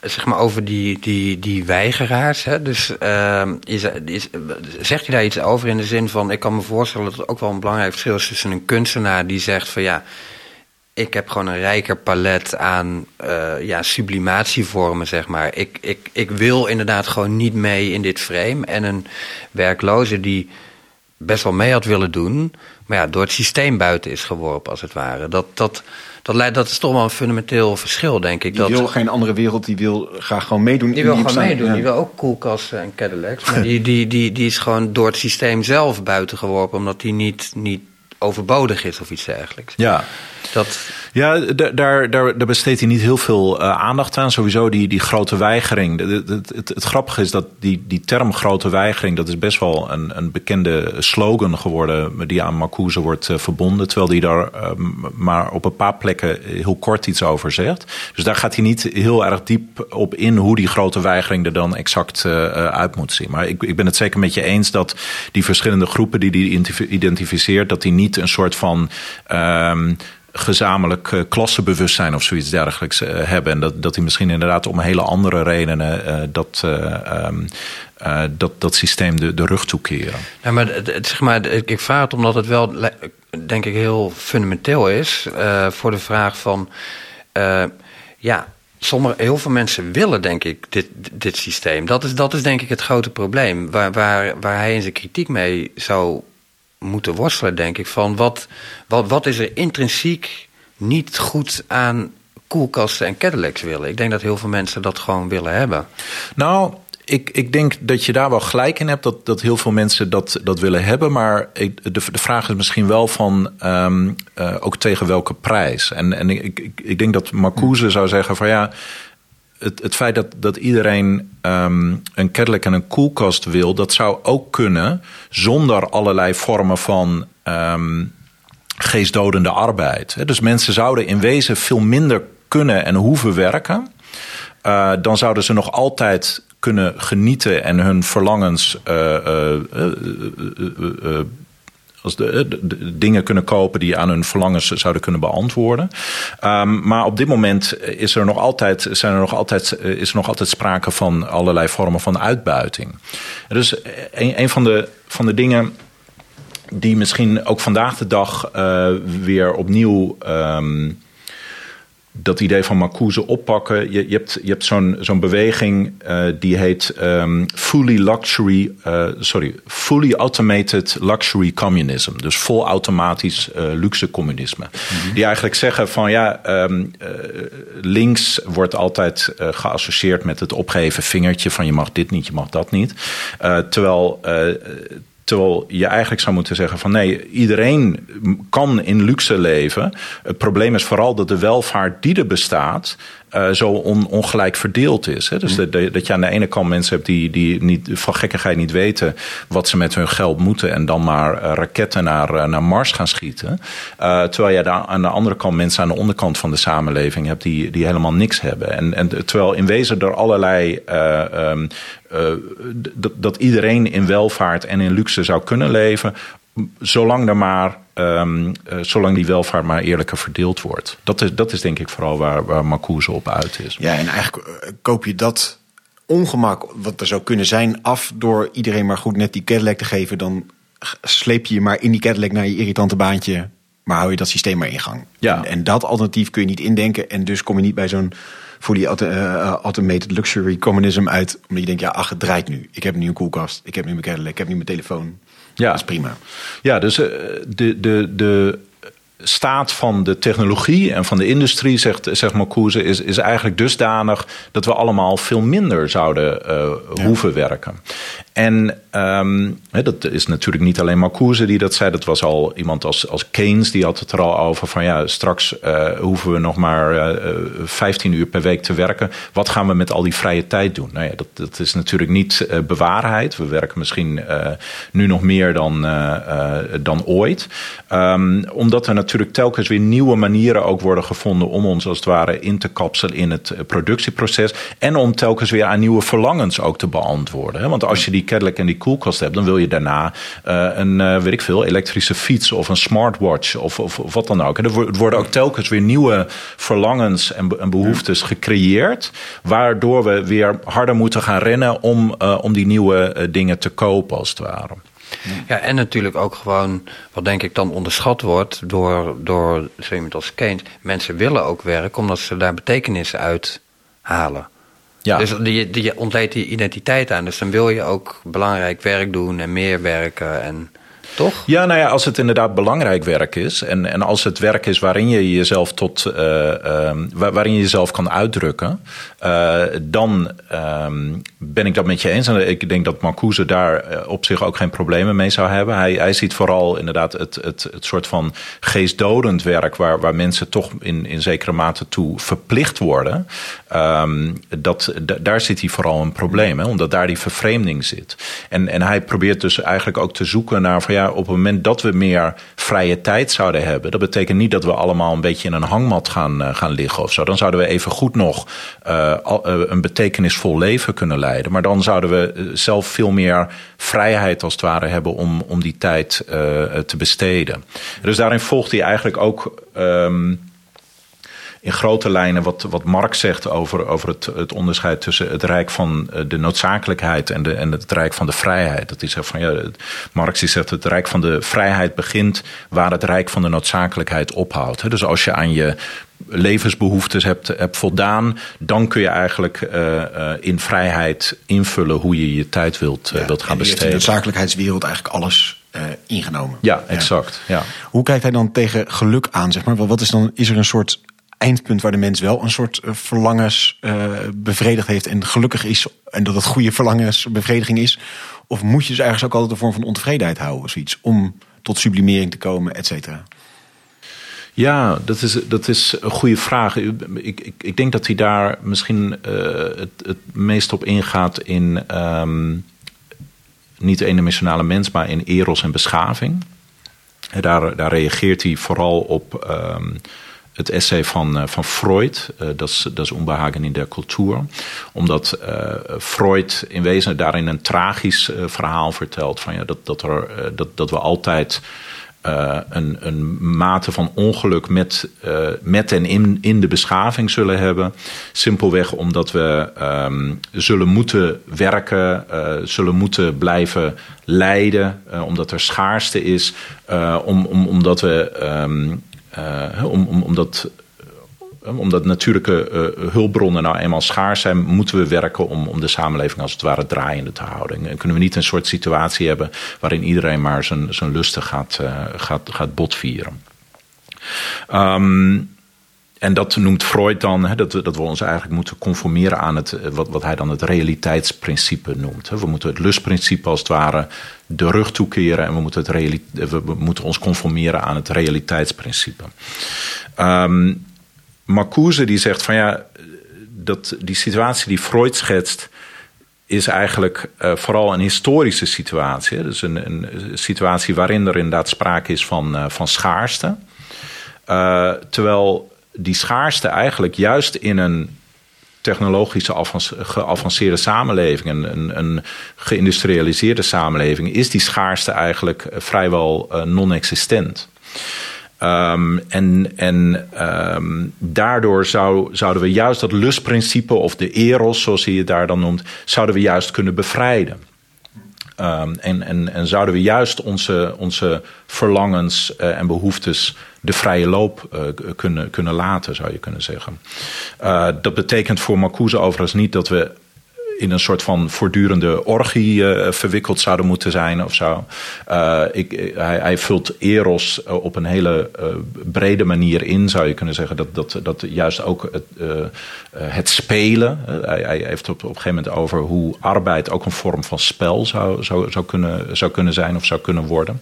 zeg maar over die, die, die weigeraars. Hè? Dus uh, is, is, zegt hij daar iets over in de zin van: ik kan me voorstellen dat er ook wel een belangrijk verschil is tussen een kunstenaar die zegt van ja. Ik heb gewoon een rijker palet aan uh, ja, sublimatievormen, zeg maar. Ik, ik, ik wil inderdaad gewoon niet mee in dit frame. En een werkloze die best wel mee had willen doen, maar ja, door het systeem buiten is geworpen, als het ware. Dat, dat, dat, leidt, dat is toch wel een fundamenteel verschil, denk ik. Die dat, wil geen andere wereld, die wil graag gewoon meedoen. die wil gewoon meedoen, ja. die wil ook koelkasten en Cadillacs. Maar die, die, die, die is gewoon door het systeem zelf buiten geworpen, omdat die niet, niet overbodig is of iets dergelijks. Ja, Dat, Ja, daar, daar, daar besteedt hij niet heel veel eh, aandacht aan. Sowieso die, die grote weigering. Het, het, het, grappige is dat die, die term grote weigering... dat is best wel een, een bekende slogan geworden... die aan Marcuse wordt eh, verbonden. Terwijl hij daar eh, maar op een paar plekken heel kort iets over zegt. Dus daar gaat hij niet heel erg diep op in... hoe die grote weigering er dan exact eh, uit moet zien. Maar ik, ik ben het zeker met je eens dat die verschillende groepen... die hij identif- identificeert... dat die niet een soort van... ehm, gezamenlijk eh, klassenbewustzijn of zoiets dergelijks eh, hebben. En dat, dat die misschien inderdaad om hele andere redenen eh, dat, eh, ehm, eh, dat, dat systeem de, de rug toekeren. Ja, maar zeg maar, ik vraag het omdat het wel, denk ik, heel fundamenteel is voor de vraag van, ja, sommige, heel veel mensen willen, denk ik, dit, dit systeem. Dat is, dat is denk ik het grote probleem, waar, waar, waar hij in zijn kritiek mee zou moeten worstelen, denk ik, van wat, wat, wat is er intrinsiek niet goed aan koelkasten en Cadillacs willen. Ik denk dat heel veel mensen dat gewoon willen hebben. Nou, ik, ik denk dat je daar wel gelijk in hebt dat, dat heel veel mensen dat, dat willen hebben. Maar de, de vraag is misschien wel van ehm, eh, ook tegen welke prijs. En, en ik, ik, ik denk dat Marcuse zou zeggen van ja. Het, het feit dat, dat iedereen ehm, een Cadillac en een koelkast wil, dat zou ook kunnen zonder allerlei vormen van ehm, geestdodende arbeid. Dus mensen zouden in wezen veel minder kunnen en hoeven werken. Uh, dan zouden ze nog altijd kunnen genieten en hun verlangens. Uh, dingen kunnen kopen die aan hun verlangens zouden kunnen beantwoorden. Um, maar op dit moment is er nog altijd, zijn er nog altijd, is er nog altijd sprake van allerlei vormen van uitbuiting. Dus een, een van, de, van de dingen die misschien ook vandaag de dag uh, weer opnieuw. Um, dat idee van Marcuse oppakken. Je, je hebt, je hebt zo'n zo'n beweging uh, die heet um, fully luxury, uh, sorry, fully automated luxury communism. Dus vol automatisch uh, luxe communisme. Mm-hmm. Die eigenlijk zeggen van ja, um, links wordt altijd geassocieerd met het opgeven vingertje van je mag dit niet, je mag dat niet. terwijl Terwijl je eigenlijk zou moeten zeggen van nee, iedereen kan in luxe leven. Het probleem is vooral dat de welvaart die er bestaat, uh, zo on, ongelijk verdeeld is. Hè? Dus de, de, dat je aan de ene kant mensen hebt die, die niet, van gekkigheid niet weten wat ze met hun geld moeten en dan maar uh, raketten naar, uh, naar Mars gaan schieten. Terwijl je daar aan de andere kant mensen aan de onderkant van de samenleving hebt die, die helemaal niks hebben. En, en terwijl in wezen er allerlei. Um, dat, dat iedereen in welvaart en in luxe zou kunnen leven, zolang er maar. Um, uh, zolang die welvaart maar eerlijker verdeeld wordt. Dat is, dat is denk ik vooral waar, waar Marcuse op uit is. Ja, en eigenlijk uh, koop je dat ongemak wat er zou kunnen zijn af door iedereen maar goed net die Cadillac te geven. Dan sleep je je maar in die Cadillac naar je irritante baantje. Maar hou je dat systeem maar in gang. Ja. En, en dat alternatief kun je niet indenken. En dus kom je niet bij zo'n fully uh, automated luxury communism uit. Omdat je denkt, ja, ach, het draait nu. Ik heb nu een koelkast. Ik heb nu mijn Cadillac. Ik heb nu mijn telefoon. Ja. Dat is prima. Ja, dus uh, de, de, de staat van de technologie en van de industrie, zegt, zegt Marcuse, is, is eigenlijk dusdanig dat we allemaal veel minder zouden uh, ja. hoeven werken. En he, dat is natuurlijk niet alleen Marcuse die dat zei. Dat was al iemand als, als Keynes, die had het er al over van ja, straks uh, hoeven we nog maar uh, 15 uur per week te werken. Wat gaan we met al die vrije tijd doen? Nou ja, dat, dat is natuurlijk niet bewaarheid. We werken misschien nu nog meer dan, dan ooit. Um, omdat er natuurlijk telkens weer nieuwe manieren ook worden gevonden om ons als het ware in te kapselen in het productieproces. En om telkens weer aan nieuwe verlangens ook te beantwoorden. Want als je die Cadillac en die koelkast hebt, dan wil je daarna uh, een, uh, weet ik veel, elektrische fiets of een smartwatch of, of, of wat dan ook. En er worden ook telkens weer nieuwe verlangens en, en behoeftes gecreëerd, waardoor we weer harder moeten gaan rennen om, uh, om die nieuwe dingen te kopen, als het ware. Ja, en natuurlijk ook gewoon, wat denk ik dan onderschat wordt door, door zo iemand als Keynes. Mensen willen ook werken omdat ze daar betekenis uit halen. Ja. Dus die, die ontleedt die identiteit aan. Dus dan wil je ook belangrijk werk doen en meer werken. En toch? Ja, nou ja, als het inderdaad belangrijk werk is. En, en als het werk is waarin je jezelf tot uh, uh, waarin je jezelf kan uitdrukken. Uh, dan ehm, ben ik dat met je eens. En ik denk dat Marcuse daar op zich ook geen problemen mee zou hebben. Hij, hij ziet vooral inderdaad het, het, het soort van geestdodend werk waar, waar mensen toch in, in zekere mate toe verplicht worden. Um, dat, daar zit hij vooral een probleem, hè, omdat daar die vervreemding zit. En, en hij probeert dus eigenlijk ook te zoeken naar van ja, op het moment dat we meer vrije tijd zouden hebben, dat betekent niet dat we allemaal een beetje in een hangmat gaan, uh, gaan liggen of zo. Dan zouden we even goed nog uh, een betekenisvol leven kunnen leiden. Maar dan zouden we zelf veel meer vrijheid als het ware hebben om, om die tijd te besteden. Dus daarin volgt hij eigenlijk ook. Um, in grote lijnen wat, wat Marx zegt over, over het, het onderscheid tussen het rijk van de noodzakelijkheid en, de, en het rijk van de vrijheid. Dat is van ja, Marx die zegt het rijk van de vrijheid begint waar het rijk van de noodzakelijkheid ophoudt. Dus als je aan je levensbehoeftes hebt, hebt voldaan, dan kun je eigenlijk uh, uh, in vrijheid invullen hoe je je tijd wilt, uh, ja, wilt gaan besteden. in de noodzakelijkheidswereld eigenlijk alles ingenomen. Ja, exact. Ja. Hoe kijkt hij dan tegen geluk aan? Zeg maar? Wat is dan? Is er een soort eindpunt waar de mens wel een soort verlangens uh, bevredigd heeft en gelukkig is en dat het goede verlangensbevrediging is? Of moet je dus ergens ook altijd een vorm van ontevredenheid houden, zoiets, om tot sublimering te komen, et cetera? Ja, dat is, dat is een goede vraag. Ik, ik, ik denk dat hij daar misschien uh, het, het meest op ingaat in um, niet eendimensionale mens, maar in eros en beschaving. En daar, daar reageert hij vooral op. Um, het essay van, van Freud, uh, dat, is, dat is Onbehagen in der Cultuur. Omdat uh, Freud in wezen daarin een tragisch verhaal vertelt. Van, ja, dat, dat, er, dat, dat we altijd een, een mate van ongeluk met, met en in, in de beschaving zullen hebben. Simpelweg omdat we um, zullen moeten werken, zullen moeten blijven lijden. omdat er schaarste is. om, om, omdat we... Uh, om, om, omdat, omdat natuurlijke uh, hulpbronnen nou eenmaal schaars zijn, moeten we werken om, om de samenleving als het ware draaiende te houden. En kunnen we niet een soort situatie hebben waarin iedereen maar zijn, zijn lusten gaat, uh, gaat, gaat botvieren. Um, en dat noemt Freud dan, hè, dat, we, dat we ons eigenlijk moeten conformeren aan het, wat, wat hij dan het realiteitsprincipe noemt. We moeten het lustprincipe als het ware de rug toekeren en we moeten, het reali we moeten ons conformeren aan het realiteitsprincipe. Um, Marcuse die zegt van ja, dat die situatie die Freud schetst, is eigenlijk uh, vooral een historische situatie. Hè? Dus een, een, situatie waarin er inderdaad sprake is van, van schaarste. Terwijl die schaarste eigenlijk juist in een technologische geavanceerde samenleving, een, een, geïndustrialiseerde samenleving, is die schaarste eigenlijk vrijwel uh, non-existent. Um, en en um, daardoor zou, zouden we juist dat lustprincipe, of de eros, zoals hij het daar dan noemt, zouden we juist kunnen bevrijden. Um, en, en, en zouden we juist onze, onze verlangens uh, en behoeftes de vrije loop uh, kunnen, kunnen laten, zou je kunnen zeggen. Uh, dat betekent voor Marcuse overigens niet dat we in een soort van voortdurende orgie uh, verwikkeld zouden moeten zijn of zo. Uh, ik, hij, hij, vult Eros op een hele brede manier in, zou je kunnen zeggen. Dat, dat, dat juist ook het, het spelen. Hij, hij, heeft op, op een gegeven moment over hoe arbeid ook een vorm van spel zou, zou, zou, kunnen, zou kunnen zijn of zou kunnen worden.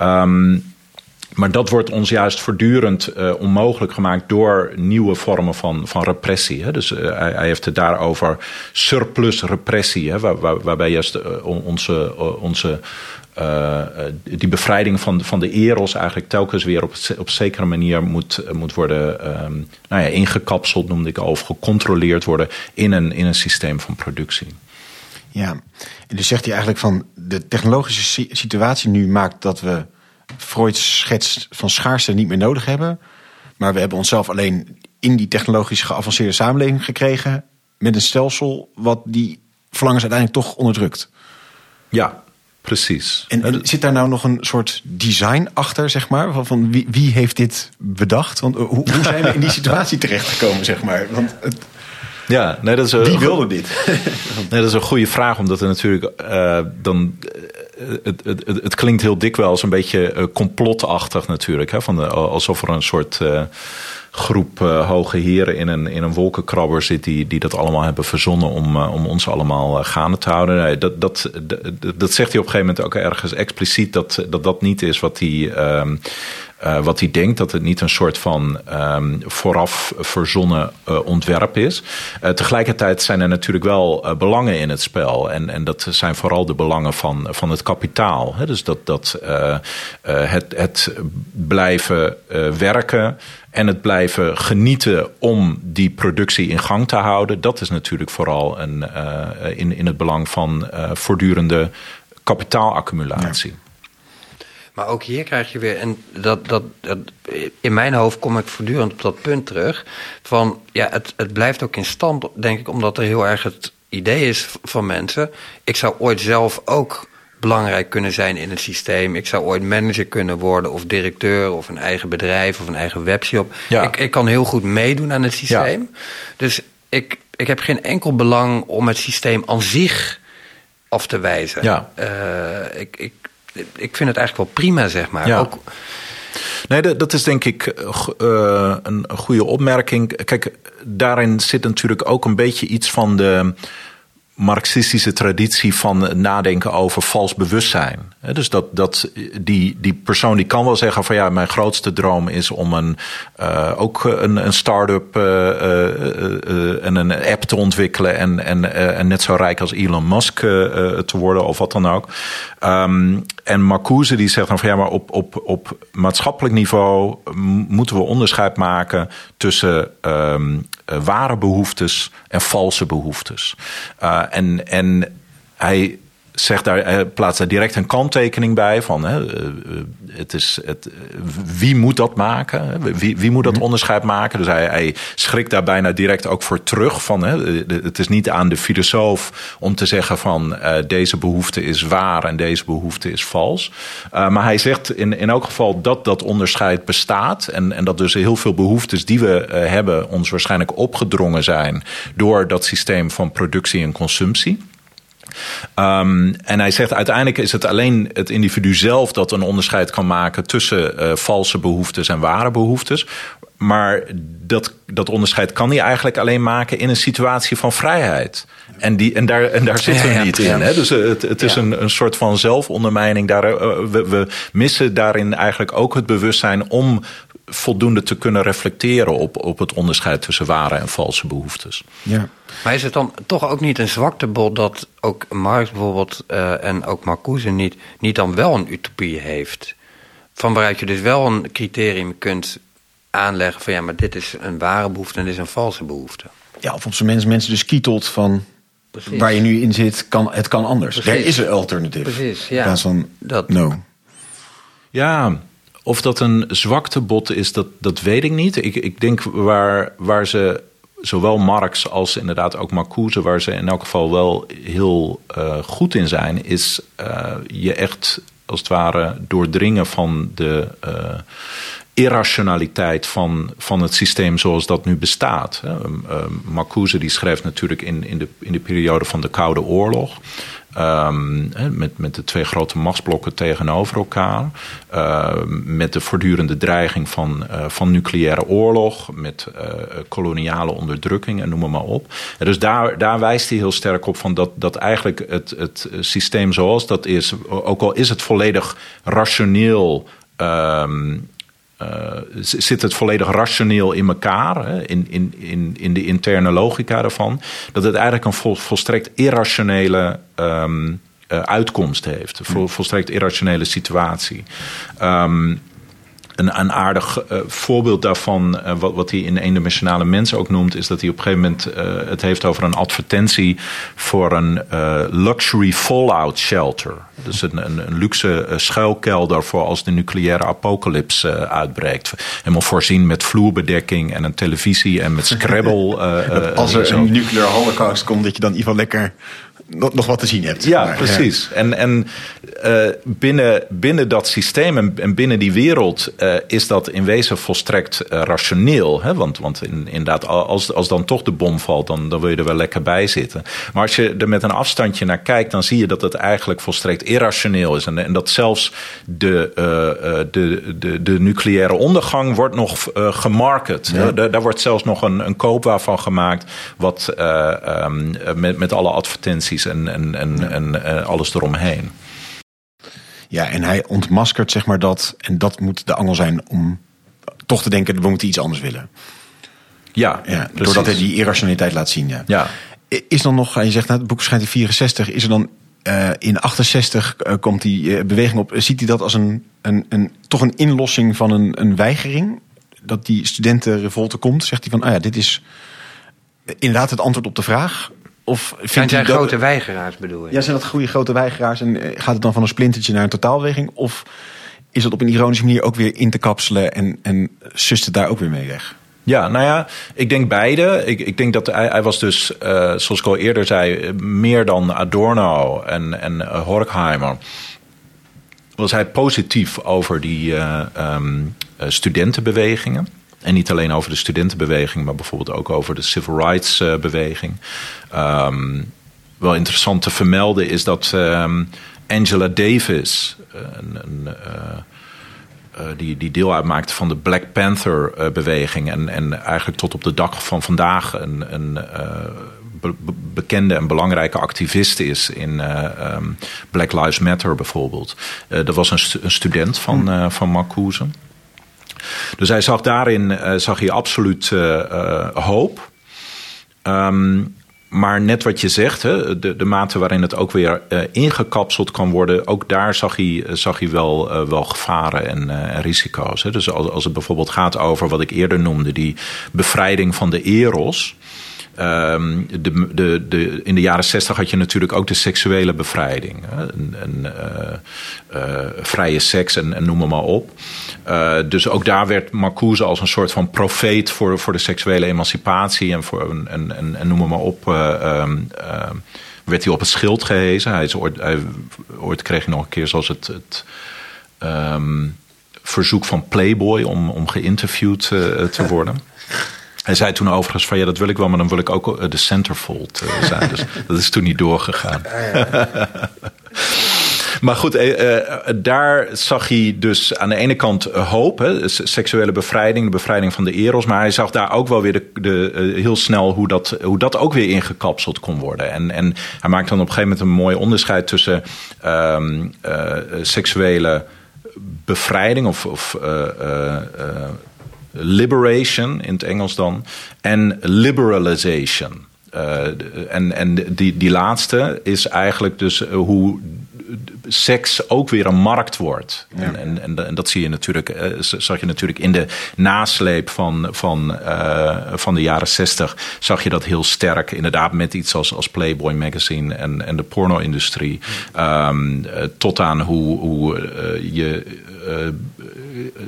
Um, maar dat wordt ons juist voortdurend uh, onmogelijk gemaakt door nieuwe vormen van, van repressie. Hè. Dus uh, hij, heeft het daarover surplus repressie, hè, waar, waar, waarbij juist uh, onze, onze die bevrijding van, van de eros eigenlijk telkens weer op, op zekere manier moet, moet worden um, nou ja, ingekapseld, noemde ik al, of gecontroleerd worden in een, in een systeem van productie. Ja, en dus zegt hij eigenlijk van de technologische situatie nu maakt dat we Freud's schets van schaarste niet meer nodig hebben. Maar we hebben onszelf alleen in die technologisch geavanceerde samenleving gekregen. Met een stelsel wat die verlangens uiteindelijk toch onderdrukt. Ja, precies. En zit daar nou nog een soort design achter, zeg maar? Van, van wie, wie, heeft dit bedacht? Want hoe, hoe zijn we in die situatie terechtgekomen, zeg maar? Want het, ja, nee, dat is wie wilde dit? nee, dat is een goede vraag, omdat er natuurlijk uh, dan het, het, het, klinkt heel dikwijls een beetje complotachtig natuurlijk. Hè? Van de, alsof er een soort groep hoge heren in een, in een wolkenkrabber zit die, die dat allemaal hebben verzonnen om, om ons allemaal gaande te houden. Nee, dat, dat, dat, zegt hij op een gegeven moment ook ergens expliciet dat dat, dat niet is wat hij. Ehm, uh, wat hij denkt dat het niet een soort van um, vooraf verzonnen uh, ontwerp is. Uh, tegelijkertijd zijn er natuurlijk wel belangen in het spel. En, en dat zijn vooral de belangen van, van het kapitaal. Dus dat, dat het, het blijven werken en het blijven genieten om die productie in gang te houden. Dat is natuurlijk vooral een, in, in het belang van voortdurende kapitaalaccumulatie. Maar ook hier krijg je weer, en dat, dat, dat, in mijn hoofd kom ik voortdurend op dat punt terug. Van ja, het, het blijft ook in stand, denk ik, omdat er heel erg het idee is van mensen. Ik zou ooit zelf ook belangrijk kunnen zijn in het systeem. Ik zou ooit manager kunnen worden, of directeur, of een eigen bedrijf, of een eigen webshop. Ja. Ik, ik kan heel goed meedoen aan het systeem. Dus ik, ik heb geen enkel belang om het systeem aan zich af te wijzen. Ja. Uh, ik, ik, ik vind het eigenlijk wel prima, zeg maar. Ja. Ook... Nee, dat is denk ik uh, een goede opmerking. Kijk, daarin zit natuurlijk ook een beetje iets van de marxistische traditie van nadenken over vals bewustzijn. Dus dat, dat die, die persoon die kan wel zeggen van ja, mijn grootste droom is om een, uh, ook een, een start-up uh, uh, en een app te ontwikkelen en, en, en net zo rijk als Elon Musk te worden of wat dan ook. Um, en Marcuse die zegt dan van ja, maar op, op, op maatschappelijk niveau moeten we onderscheid maken tussen um, ware behoeftes en valse behoeftes. Uh, en, en hij zegt daar, hij plaatst daar direct een kanttekening bij van hè, eh, het is het, wie moet dat maken? Wie, wie moet dat mhm. onderscheid maken? Dus hij, hij schrikt daar bijna direct ook voor terug van hè, het is niet aan de filosoof om te zeggen van uh, deze behoefte is waar en deze behoefte is vals. Uh, maar hij zegt in, in elk geval dat dat onderscheid bestaat en, en dat dus heel veel behoeftes die we uh, hebben ons waarschijnlijk opgedrongen zijn door dat systeem van productie en consumptie. Um, en hij zegt uiteindelijk is het alleen het individu zelf dat een onderscheid kan maken tussen uh, valse behoeftes en ware behoeftes. Maar dat, dat onderscheid kan hij eigenlijk alleen maken in een situatie van vrijheid. En, die, en, daar, en daar zitten we niet in. Hè? Dus eh, het, het is een, een soort van zelfondermijning. Daar, we, we missen daarin eigenlijk ook het bewustzijn om voldoende te kunnen reflecteren op, op het onderscheid tussen ware en valse behoeftes. Ja. Maar is het dan toch ook niet een zwaktebod dat ook Marx bijvoorbeeld uh, en ook Marcuse niet, niet dan wel een utopie heeft? Van waaruit je dus wel een criterium kunt aanleggen van ja, maar dit is een ware behoefte en dit is een valse behoefte. Ja, of op zijn mensen, mensen dus kietelt van Precies. waar je nu in zit, kan, het kan anders. Er is een alternatief. Precies, ja. In plaats van dat, no. Ja, of dat een zwaktebod is, dat, dat weet ik niet. Ik, ik denk waar, waar ze zowel Marx als inderdaad ook Marcuse, waar ze in elk geval wel heel uh, goed in zijn, is uh, je echt als het ware doordringen van de uh, irrationaliteit van, van het systeem zoals dat nu bestaat. Marcuse die schrijft natuurlijk in, in, de, in de periode van de Koude Oorlog. Um, met, met de twee grote machtsblokken tegenover elkaar. Uh, met de voortdurende dreiging van, uh, van nucleaire oorlog. Met uh, koloniale onderdrukking en noem maar op. Dus daar, daar wijst hij heel sterk op van dat, dat eigenlijk het, het systeem zoals dat is. Ook al is het volledig rationeel. Um, uh, zit het volledig rationeel in elkaar, hè, in, in, in, in de interne logica ervan, dat het eigenlijk een vol, volstrekt irrationele um, uh, uitkomst heeft, een vol, volstrekt irrationele situatie. Um, een, een aardig uh, voorbeeld daarvan, uh, wat, wat hij in eendimensionale mensen ook noemt, is dat hij op een gegeven moment uh, het heeft over een advertentie voor een luxury fallout shelter. Dus een, een, een luxe schuilkelder voor als de nucleaire apocalyps uitbreekt. Helemaal voorzien met vloerbedekking en een televisie en met Scrabble. als er een nucleaire holocaust komt, dat je dan in ieder geval lekker nog, nog wat te zien hebt. Ja, Maar, precies. En, en eh, binnen, binnen dat systeem en, en binnen die wereld eh, is dat in wezen volstrekt eh, rationeel. Hè? Want, want in, inderdaad, als, als dan toch de bom valt, dan, dan wil je er wel lekker bij zitten. Maar als je er met een afstandje naar kijkt, dan zie je dat het eigenlijk volstrekt irrationeel is. En, en dat zelfs de, de, de, de nucleaire ondergang wordt nog gemarket. Ja. Daar, daar wordt zelfs nog een, een koopwaar van gemaakt, wat eh, ehm, met, met alle advertenties en, en, en, en eh, alles eromheen. Ja, en hij ontmaskert zeg maar dat, en dat moet de angel zijn om toch te denken, we moeten iets anders willen. Ja, Ja, doordat hij die irrationaliteit laat zien. Ja. Ja. Is dan nog, je zegt nou, het boek verschijnt in 64, is er dan eh, in 68 eh, komt die beweging op. Ziet hij dat als een, een, een, toch een inlossing van een, een weigering? Dat die studentenrevolte komt? Zegt hij van, ah ja, dit is inderdaad het antwoord op de vraag? Of Zijn vindt zij hij dat, grote weigeraars, bedoel je? Ja, zijn dat goede grote weigeraars en eh, gaat het dan van een splintertje naar een totaalbeweging? Of is het op een ironische manier ook weer in te kapselen en, en sust het daar ook weer mee weg? Ja, nou ja, ik denk beide. Ik, ik denk dat hij, hij was dus, eh, zoals ik al eerder zei, meer dan Adorno en, en eh, Horkheimer. Was hij positief over die eh, ehm, eh, studentenbewegingen. En niet alleen over de studentenbeweging, maar bijvoorbeeld ook over de civil rights eh, beweging. Ehm, wel interessant te vermelden is dat ehm, Angela Davis, een, een, eh, eh, die, die deel uitmaakte van de Black Panther-beweging. en, en eigenlijk tot op de dag van vandaag een, een be- be- bekende en belangrijke activist is in eh, ehm, Black Lives Matter bijvoorbeeld. Dat was een, stu- een student van, eh, van Marcuse. Dus hij zag daarin eh, zag hij absoluut eh, eh, hoop. Ehm, maar net wat je zegt, hè, de, de mate waarin het ook weer ingekapseld kan worden, ook daar zag hij, zag hij wel, wel gevaren en, en risico's. Hè. Dus als, als het bijvoorbeeld gaat over wat ik eerder noemde, die bevrijding van de eros. Ehm, de, de, de, in de jaren zestig had je natuurlijk ook de seksuele bevrijding. Eh, eh, vrije seks en, noem maar, op. Eh, dus ook daar werd Marcuse als een soort van profeet voor, voor de seksuele emancipatie en, voor, en, en, en, noem maar, op. eh, ehm, ehm, werd hij op het schild gehezen. Hij ooit, kreeg hij nog een keer zoals het. het verzoek van Playboy om, om geïnterviewd te worden. Hij zei toen overigens van ja, dat wil ik wel, maar dan wil ik ook eh, de centerfold eh, zijn. Dus dat is toen niet doorgegaan. Maar goed, eh, eh, daar zag hij dus aan de ene kant hoop, hè, seksuele bevrijding, de bevrijding van de eros. Maar hij zag daar ook wel weer de, de, heel snel hoe dat, hoe dat ook weer ingekapseld kon worden. En, en hij maakt dan op een gegeven moment een mooi onderscheid tussen ehm, eh, seksuele bevrijding of, of liberation in het Engels dan en liberalization. Eh, en en die, die laatste is eigenlijk dus eh, hoe seks ook weer een markt wordt. En, en, en, en dat zie je natuurlijk, eh, zag je natuurlijk in de nasleep van, van, eh, van de jaren zestig. Zag je dat heel sterk, inderdaad, met iets als, als Playboy magazine en, en de porno-industrie. Ehm, eh, tot aan hoe, hoe je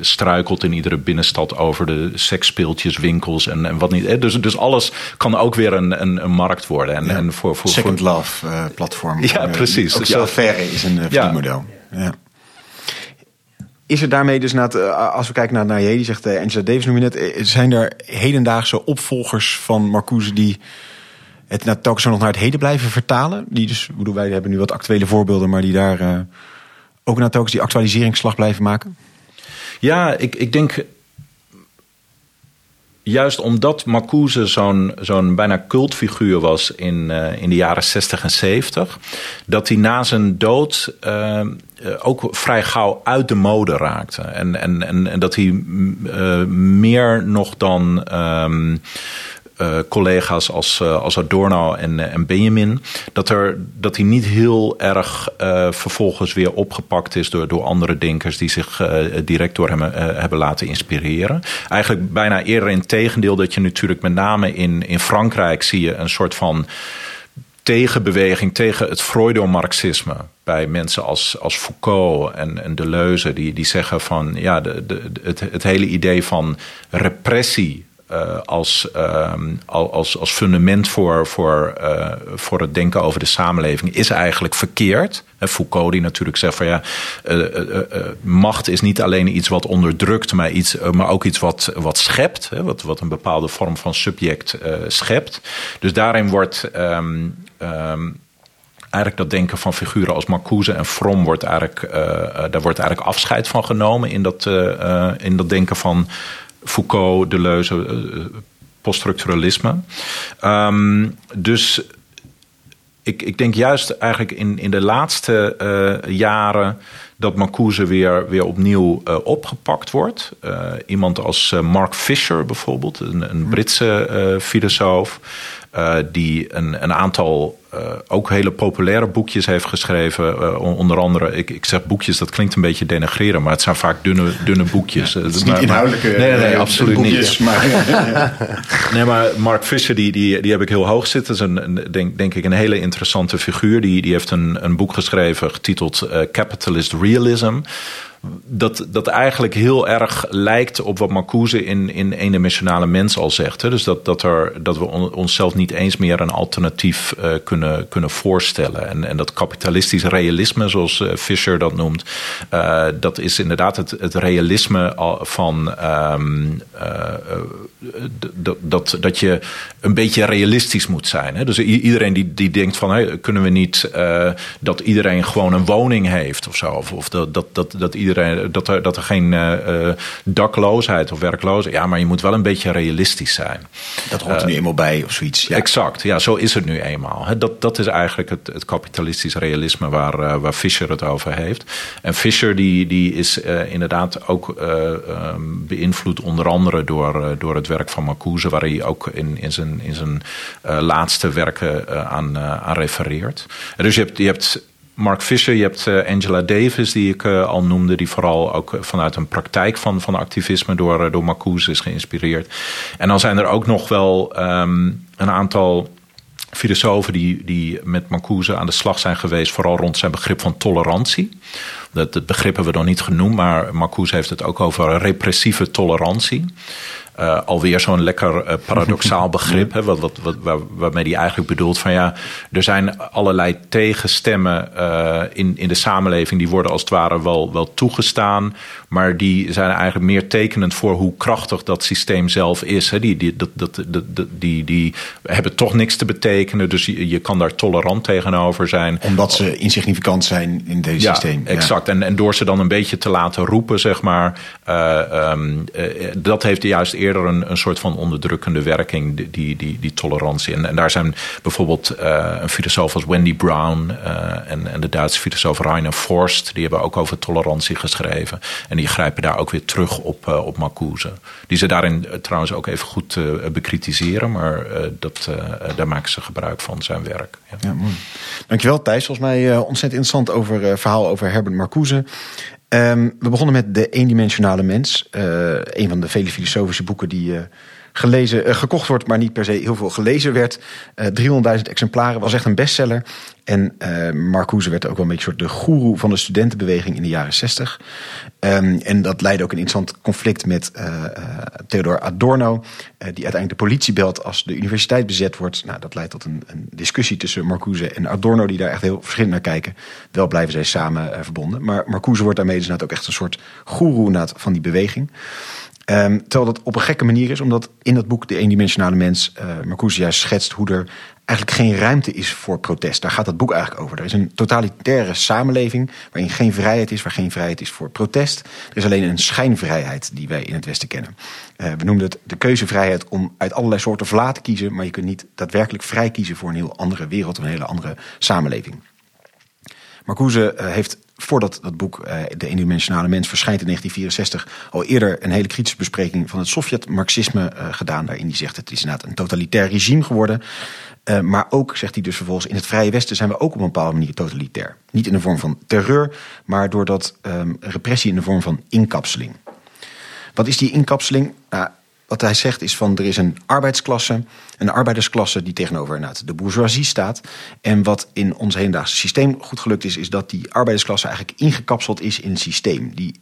struikelt in iedere binnenstad over de seksspeeltjes, winkels en, en wat niet. Eh, Dus, dus alles kan ook weer een, een, een markt worden. En, en voor, voor, Second voor, Love eh, platform. Ja, Eh, precies. Ook affaire is een uh, Ja. verdienmodel. Ja. Is er daarmee dus, na het, eh, als we kijken naar, naar je, die zegt eh, Angela Davis noem je net, eh, zijn er hedendaagse opvolgers van Marcuse die het nou, telkens nog naar het heden blijven vertalen? Die dus, bedoel, wij hebben nu wat actuele voorbeelden, maar die daar eh, ook naar telkens die actualiseringsslag blijven maken? Ja, ik, ik denk. Juist omdat Marcuse zo'n zo'n bijna cultfiguur was in, eh, in de jaren 60 en 70, dat hij na zijn dood eh, eh, ook vrij gauw uit de mode raakte. En, en, en, dat hij mm, meer nog dan. ehm, eh, collega's als, eh, als Adorno en, eh, en Benjamin. Dat, er, dat hij niet heel erg vervolgens weer opgepakt is door, door andere denkers die zich direct door hem hebben laten inspireren. Eigenlijk bijna eerder in tegendeel dat je natuurlijk met name in, in Frankrijk zie je een soort van tegenbeweging tegen het Freudomarxisme. Bij mensen als, als Foucault en, en Deleuze, die, die zeggen van ja, de, de, het, het hele idee van repressie als, ehm, als, als fundament voor, voor, voor het denken over de samenleving is eigenlijk verkeerd. Foucault die natuurlijk zegt van ja, macht is niet alleen iets wat onderdrukt, maar, iets, maar ook iets wat, wat schept. Hè, wat, wat een bepaalde vorm van subject schept. Dus daarin wordt. Ehm, ehm, eigenlijk dat denken van figuren als Marcuse en Fromm wordt eigenlijk, uh, daar wordt eigenlijk afscheid van genomen in dat, uh, in dat denken van Foucault, Deleuze, poststructuralisme. Um, dus ik, ik denk juist eigenlijk in, in de laatste uh, jaren dat Marcuse weer, weer opnieuw uh, opgepakt wordt. Uh, iemand als Mark Fisher bijvoorbeeld, een, een Britse filosoof. Die een, een aantal ook hele populaire boekjes heeft geschreven. Onder andere, ik, ik zeg boekjes, dat klinkt een beetje denigreren, maar het zijn vaak dunne, dunne boekjes. Ja, het is niet inhoudelijke nee, nee, absoluut boekjes, niet. Maar, nee, maar Mark Fisher, die, die, die heb ik heel hoog zitten. Dat is een, een, denk, denk ik een hele interessante figuur. Die, die heeft een, een boek geschreven getiteld Capitalist Realism realism dat, dat eigenlijk heel erg lijkt op wat Marcuse in, in eendimensionale mens al zegt. Hè? Dus dat, dat, er, dat we onszelf niet eens meer een alternatief uh, kunnen, kunnen voorstellen. En, en dat kapitalistisch realisme, zoals uh, Fischer dat noemt, uh, dat is inderdaad het, het realisme van um, dat, dat, dat je een beetje realistisch moet zijn. Hè? Dus iedereen die, die denkt van hey, kunnen we niet dat iedereen gewoon een woning heeft of zo. Of, of dat, dat, dat, dat iedereen dat er, dat er geen uh, dakloosheid of werkloosheid. Ja, maar je moet wel een beetje realistisch zijn. Dat hoort er nu eenmaal bij of zoiets. Ja. Exact, ja, zo is het nu eenmaal. Dat, dat is eigenlijk het, het kapitalistisch realisme waar, waar Fischer het over heeft. En Fischer die, die is inderdaad ook um, beïnvloed onder andere door, door het werk van Marcuse, waar hij ook in, in zijn, in zijn laatste werken aan, aan refereert. dus je hebt, je hebt Mark Fisher, je hebt uh, Angela Davis, die ik uh, al noemde, die vooral ook vanuit een praktijk van, van activisme door, door Marcuse is geïnspireerd. En dan zijn er ook nog wel um, een aantal filosofen die, die met Marcuse aan de slag zijn geweest, vooral rond zijn begrip van tolerantie. Dat, begrip hebben we nog niet genoemd, maar Marcuse heeft het ook over repressieve tolerantie. Uh, alweer zo'n lekker uh, paradoxaal begrip, hè, wat, wat, wat, waar, waarmee hij eigenlijk bedoelt van ja, er zijn allerlei tegenstemmen uh, in, in de samenleving die worden als het ware wel, wel toegestaan, maar die zijn eigenlijk meer tekenend voor hoe krachtig dat systeem zelf is. Hè. Die, die, dat, dat, dat, die, die hebben toch niks te betekenen, dus je, je kan daar tolerant tegenover zijn. Omdat ze insignificant zijn in deze ja, systeem. Exact, en, en door ze dan een beetje te laten roepen, zeg maar, um, dat heeft juist eerder een, een soort van onderdrukkende werking, die, die, die, tolerantie. En, en daar zijn bijvoorbeeld uh, een filosoof als Wendy Brown uh, en, en de Duitse filosoof Rainer Forst, die hebben ook over tolerantie geschreven. En die grijpen daar ook weer terug op, uh, op Marcuse. Die ze daarin trouwens ook even goed bekritiseren, maar dat, daar maken ze gebruik van zijn werk. Ja. Dankjewel Thijs. Volgens mij ontzettend interessant over verhaal over Herbert Marcuse. Um, we begonnen met De Eendimensionale Mens. Uh, een van de vele filosofische boeken die uh, gelezen, uh, gekocht wordt, maar niet per se heel veel gelezen werd. 300.000 exemplaren was echt een bestseller. En Marcuse werd ook wel een beetje soort de goeroe van de studentenbeweging in de jaren 60. Um, en dat leidde ook een interessant conflict met Theodor Adorno, die uiteindelijk de politie belt als de universiteit bezet wordt. Nou, dat leidt tot een, een discussie tussen Marcuse en Adorno, die daar echt heel verschillend naar kijken. Wel blijven zij samen verbonden. Maar Marcuse wordt daarmee dus ook echt een soort goeroe van die beweging. Um, terwijl dat op een gekke manier is, omdat in dat boek De Eendimensionale Mens uh, Marcuse juist schetst hoe er eigenlijk geen ruimte is voor protest. Daar gaat dat boek eigenlijk over. Er is een totalitaire samenleving waarin geen vrijheid is, waar geen vrijheid is voor protest. Er is alleen een schijnvrijheid die wij in het Westen kennen. Uh, we noemden het de keuzevrijheid om uit allerlei soorten vla te kiezen, maar je kunt niet daadwerkelijk vrij kiezen voor een heel andere wereld, een hele andere samenleving. Marcuse uh, heeft voordat dat boek uh, De Eendimensionale Mens verschijnt in 1964, al eerder een hele kritische bespreking van het Sovjet-Marxisme uh, gedaan. Daarin die zegt het is inderdaad een totalitair regime geworden. Uh, maar ook, zegt hij dus vervolgens, in het Vrije Westen zijn we ook op een bepaalde manier totalitair. Niet in de vorm van terreur, maar doordat um, repressie in de vorm van inkapseling. Wat is die inkapseling? Nou, wat hij zegt is van er is een arbeidsklasse, een arbeidersklasse die tegenover de bourgeoisie staat. En wat in ons hedendaagse systeem goed gelukt is, is dat die arbeidersklasse eigenlijk ingekapseld is in een systeem. Die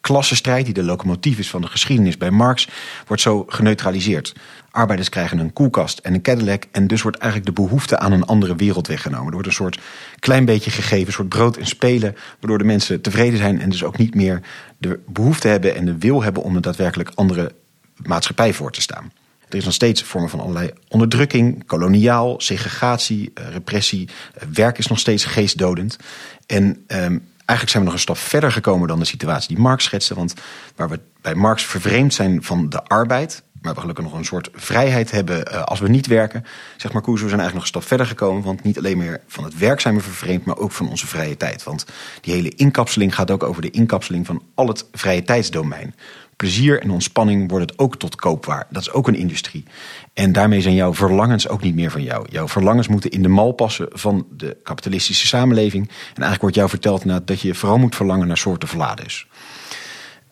klassenstrijd, die de locomotief is van de geschiedenis bij Marx, wordt zo geneutraliseerd. Arbeiders krijgen een koelkast en een Cadillac en dus wordt eigenlijk de behoefte aan een andere wereld weggenomen. Er wordt een soort klein beetje gegeven, een soort brood en spelen, waardoor de mensen tevreden zijn en dus ook niet meer de behoefte hebben en de wil hebben om een daadwerkelijk andere maatschappij voor te staan. Er is nog steeds vormen van allerlei onderdrukking, koloniaal, segregatie, eh, repressie. Eh, werk is nog steeds geestdodend. En um, eigenlijk zijn we nog een stap verder gekomen dan de situatie die Marx schetste. Want waar we bij Marx vervreemd zijn van de arbeid, maar we gelukkig nog een soort vrijheid hebben uh, als we niet werken. Zeg maar, we zijn eigenlijk nog een stap verder gekomen. Want niet alleen meer van het werk zijn we vervreemd, maar ook van onze vrije tijd. Want die hele inkapseling gaat ook over de inkapseling van al het vrije tijdsdomein plezier en ontspanning wordt het ook tot koopwaar. Dat is ook een industrie. En daarmee zijn jouw verlangens ook niet meer van jou. Jouw verlangens moeten in de mal passen van de kapitalistische samenleving. En eigenlijk wordt jou verteld dat je vooral moet verlangen naar soorten verladers.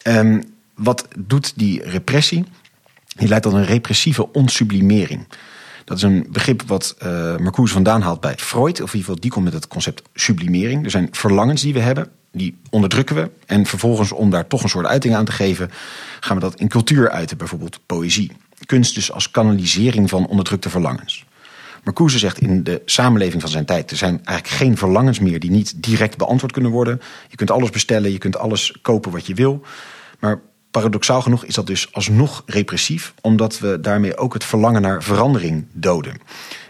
Um, wat doet die repressie? Die leidt tot een repressieve onsublimering. Dat is een begrip wat uh, Marcuse vandaan haalt bij Freud. Of in ieder geval, die komt met het concept sublimering. Er zijn verlangens die we hebben die onderdrukken we. En vervolgens, om daar toch een soort uiting aan te geven, gaan we dat in cultuur uiten, bijvoorbeeld poëzie. Kunst dus als kanalisering van onderdrukte verlangens. Marcuse zegt in de samenleving van zijn tijd: er zijn eigenlijk geen verlangens meer die niet direct beantwoord kunnen worden. Je kunt alles bestellen, je kunt alles kopen wat je wil. Maar paradoxaal genoeg is dat dus alsnog repressief, omdat we daarmee ook het verlangen naar verandering doden.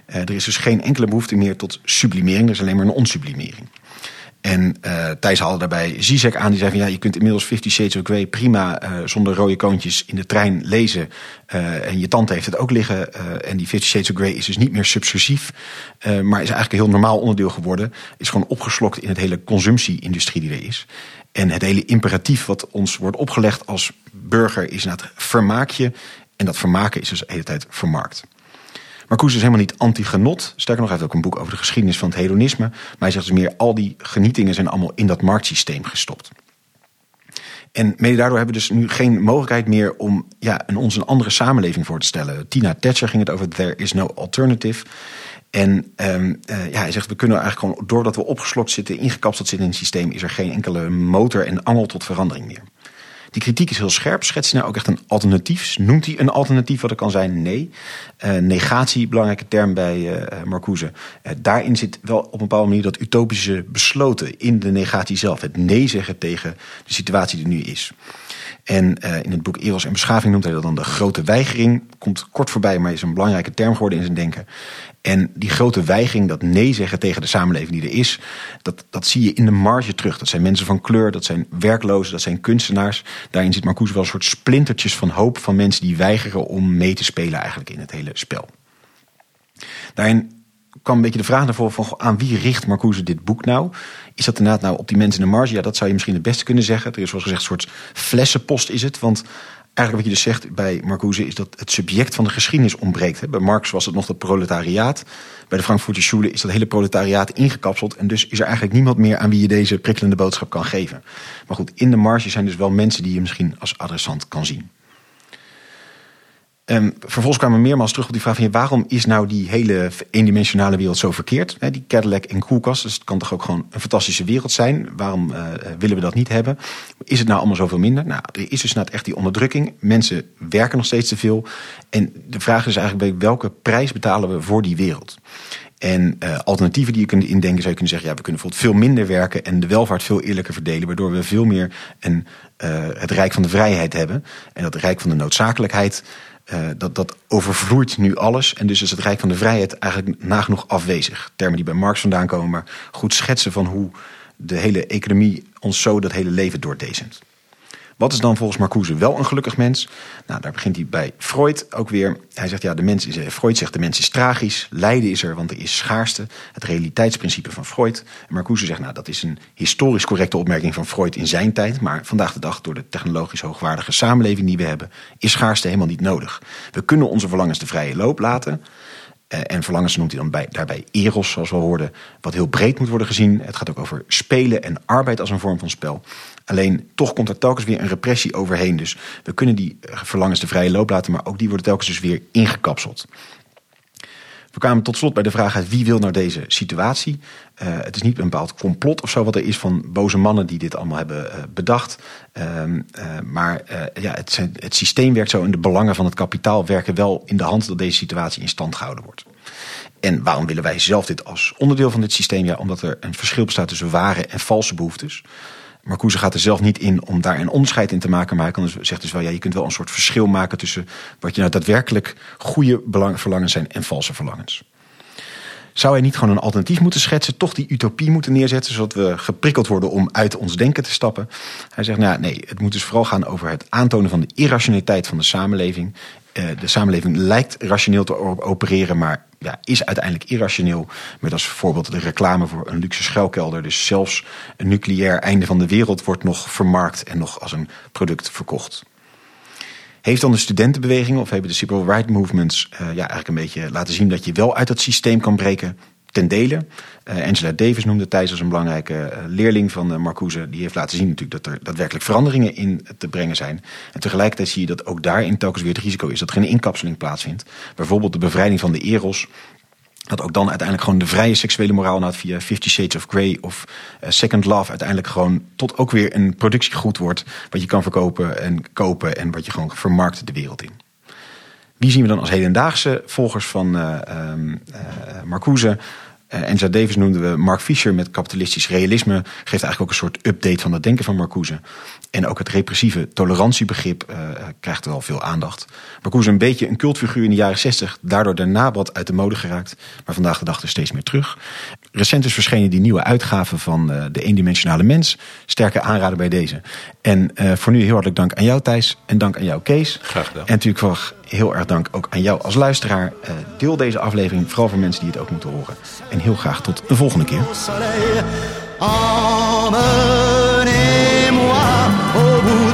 Uh, er is dus geen enkele behoefte meer tot sublimering, er is alleen maar een onsublimering. En uh, Thijs haalde daarbij Zizek aan. Die zei van ja, je kunt inmiddels Fifty Shades of Grey prima uh, zonder rode koontjes in de trein lezen. En je tante heeft het ook liggen. en die Fifty Shades of Grey is dus niet meer subversief. maar is eigenlijk een heel normaal onderdeel geworden. Is gewoon opgeslokt in het hele consumptie-industrie die er is. En het hele imperatief wat ons wordt opgelegd als burger is naar het vermaakje. En dat vermaken is dus de hele tijd vermarkt. Marcuse is helemaal niet anti-genot. Sterker nog, hij heeft ook een boek over de geschiedenis van het hedonisme. Maar hij zegt dus meer, al die genietingen zijn allemaal in dat marktsysteem gestopt. En mede daardoor hebben we dus nu geen mogelijkheid meer om ja, ons een andere samenleving voor te stellen. Tina Thatcher ging het over There is no alternative. En um, uh, ja, hij zegt, we kunnen eigenlijk gewoon, doordat we opgeslokt zitten, ingekapseld zitten in het systeem, is er geen enkele motor en angel tot verandering meer. Die kritiek is heel scherp. Schetst hij nou ook echt een alternatief? Noemt hij een alternatief wat er kan zijn? Nee. Uh, negatie, belangrijke term bij uh, Marcuse. Daarin zit wel op een bepaalde manier dat utopische besloten in de negatie zelf. Het nee zeggen tegen de situatie die nu is. En in het boek Eros en Beschaving noemt hij dat dan de grote weigering. Komt kort voorbij, maar is een belangrijke term geworden in zijn denken. En die grote weigering, dat nee zeggen tegen de samenleving die er is, dat, dat zie je in de marge terug. Dat zijn mensen van kleur, dat zijn werklozen, dat zijn kunstenaars. Daarin zit Marcuse wel een soort splintertjes van hoop van mensen die weigeren om mee te spelen eigenlijk in het hele spel. Daarin kwam een beetje de vraag naar voren van aan wie richt Marcuse dit boek nou? Is dat inderdaad nou op die mensen in de marge? Ja, dat zou je misschien het beste kunnen zeggen. Er is zoals gezegd een soort flessenpost is het. Want eigenlijk wat je dus zegt bij Marcuse is dat het subject van de geschiedenis ontbreekt. Bij Marx was het nog het proletariaat. Bij de Frankfurter Schule is dat hele proletariaat ingekapseld. En dus is er eigenlijk niemand meer aan wie je deze prikkelende boodschap kan geven. Maar goed, in de marge zijn dus wel mensen die je misschien als adressant kan zien. Um, vervolgens kwamen we meermaals terug op die vraag van waarom is nou die hele eendimensionale wereld zo verkeerd? Die Cadillac en koelkast, dus het kan toch ook gewoon een fantastische wereld zijn? Waarom uh, willen we dat niet hebben? Is het nou allemaal zoveel minder? Nou, er is dus net echt die onderdrukking. Mensen werken nog steeds te veel. En de vraag is eigenlijk bij welke prijs betalen we voor die wereld? En uh, alternatieven die je kunt indenken, zou je kunnen zeggen: ja, we kunnen bijvoorbeeld veel minder werken en de welvaart veel eerlijker verdelen, waardoor we veel meer een, het rijk van de vrijheid hebben. En dat rijk van de noodzakelijkheid uh, dat, dat overvloeit nu alles. En dus is het Rijk van de Vrijheid eigenlijk nagenoeg afwezig. Termen die bij Marx vandaan komen, maar goed schetsen van hoe de hele economie ons zo dat hele leven doordezemt. Wat is dan volgens Marcuse wel een gelukkig mens? Nou, daar begint hij bij Freud ook weer. Hij zegt, ja, de mens is, eh, Freud zegt de mens is tragisch. Lijden is er, want er is schaarste. Het realiteitsprincipe van Freud. Marcuse zegt, nou, dat is een historisch correcte opmerking van Freud in zijn tijd. Maar vandaag de dag, door de technologisch hoogwaardige samenleving die we hebben, is schaarste helemaal niet nodig. We kunnen onze verlangens de vrije loop laten. Eh, en verlangens noemt hij dan bij, daarbij eros, zoals we hoorden, wat heel breed moet worden gezien. Het gaat ook over spelen en arbeid als een vorm van spel. Alleen toch komt er telkens weer een repressie overheen. Dus we kunnen die eh, verlangens de vrije loop laten, maar ook die worden telkens dus weer ingekapseld. We kwamen tot slot bij de vraag wie wil nou deze situatie. het is niet een bepaald complot of zo wat er is van boze mannen die dit allemaal hebben bedacht. Ehm, maar ja, het, het systeem werkt zo en de belangen van het kapitaal werken wel in de hand dat deze situatie in stand gehouden wordt. En waarom willen wij zelf dit als onderdeel van dit systeem? Ja, omdat er een verschil bestaat tussen ware en valse behoeftes. Marcuse gaat er zelf niet in om daar een onderscheid in te maken. Maar hij kan dus, zegt dus wel, ja, je kunt wel een soort verschil maken tussen wat je nou daadwerkelijk goede verlangens zijn en valse verlangens. Zou hij niet gewoon een alternatief moeten schetsen, toch die utopie moeten neerzetten, zodat we geprikkeld worden om uit ons denken te stappen? Hij zegt, nou nee, het moet dus vooral gaan over het aantonen van de irrationaliteit van de samenleving. Uh, de samenleving lijkt rationeel te opereren, maar ja, is uiteindelijk irrationeel. Met als voorbeeld de reclame voor een luxe schuilkelder. Dus zelfs een nucleair einde van de wereld wordt nog vermarkt en nog als een product verkocht. Heeft dan de studentenbeweging of hebben de civil rights movements uh, ja, eigenlijk een beetje laten zien dat je wel uit dat systeem kan breken? Ten dele. Uh, Angela Davis noemde Thijs als een belangrijke uh, leerling van uh, Marcuse. Die heeft laten zien natuurlijk dat er daadwerkelijk veranderingen in te brengen zijn. En tegelijkertijd zie je dat ook daarin telkens weer het risico is dat er een inkapseling plaatsvindt. Bijvoorbeeld de bevrijding van de eros. Dat ook dan uiteindelijk gewoon de vrije seksuele moraal nou, via Fifty Shades of Grey of Second Love uiteindelijk gewoon tot ook weer een productiegoed wordt. Wat je kan verkopen en kopen en wat je gewoon vermarkt de wereld in. Wie zien we dan als hedendaagse volgers van uh, Marcuse? Enza Davis noemden we Mark Fisher met kapitalistisch realisme. Geeft eigenlijk ook een soort update van het denken van Marcuse. En ook het repressieve tolerantiebegrip uh, krijgt wel veel aandacht. Marcuse een beetje een cultfiguur in de jaren 60. Daardoor daarna wat uit de mode geraakt. Maar vandaag de dag er steeds meer terug. Recent is verschenen die nieuwe uitgave van uh, De Eendimensionale Mens. Sterke aanraden bij deze. En voor nu heel hartelijk dank aan jou Thijs. En dank aan jou Kees. Graag gedaan. En natuurlijk voor heel erg dank ook aan jou als luisteraar. deel deze aflevering vooral voor mensen die het ook moeten horen. En heel graag tot de volgende keer.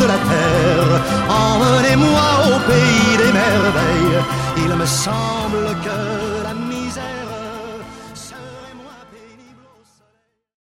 La terre, emmenez-moi au pays des merveilles. Il me semble que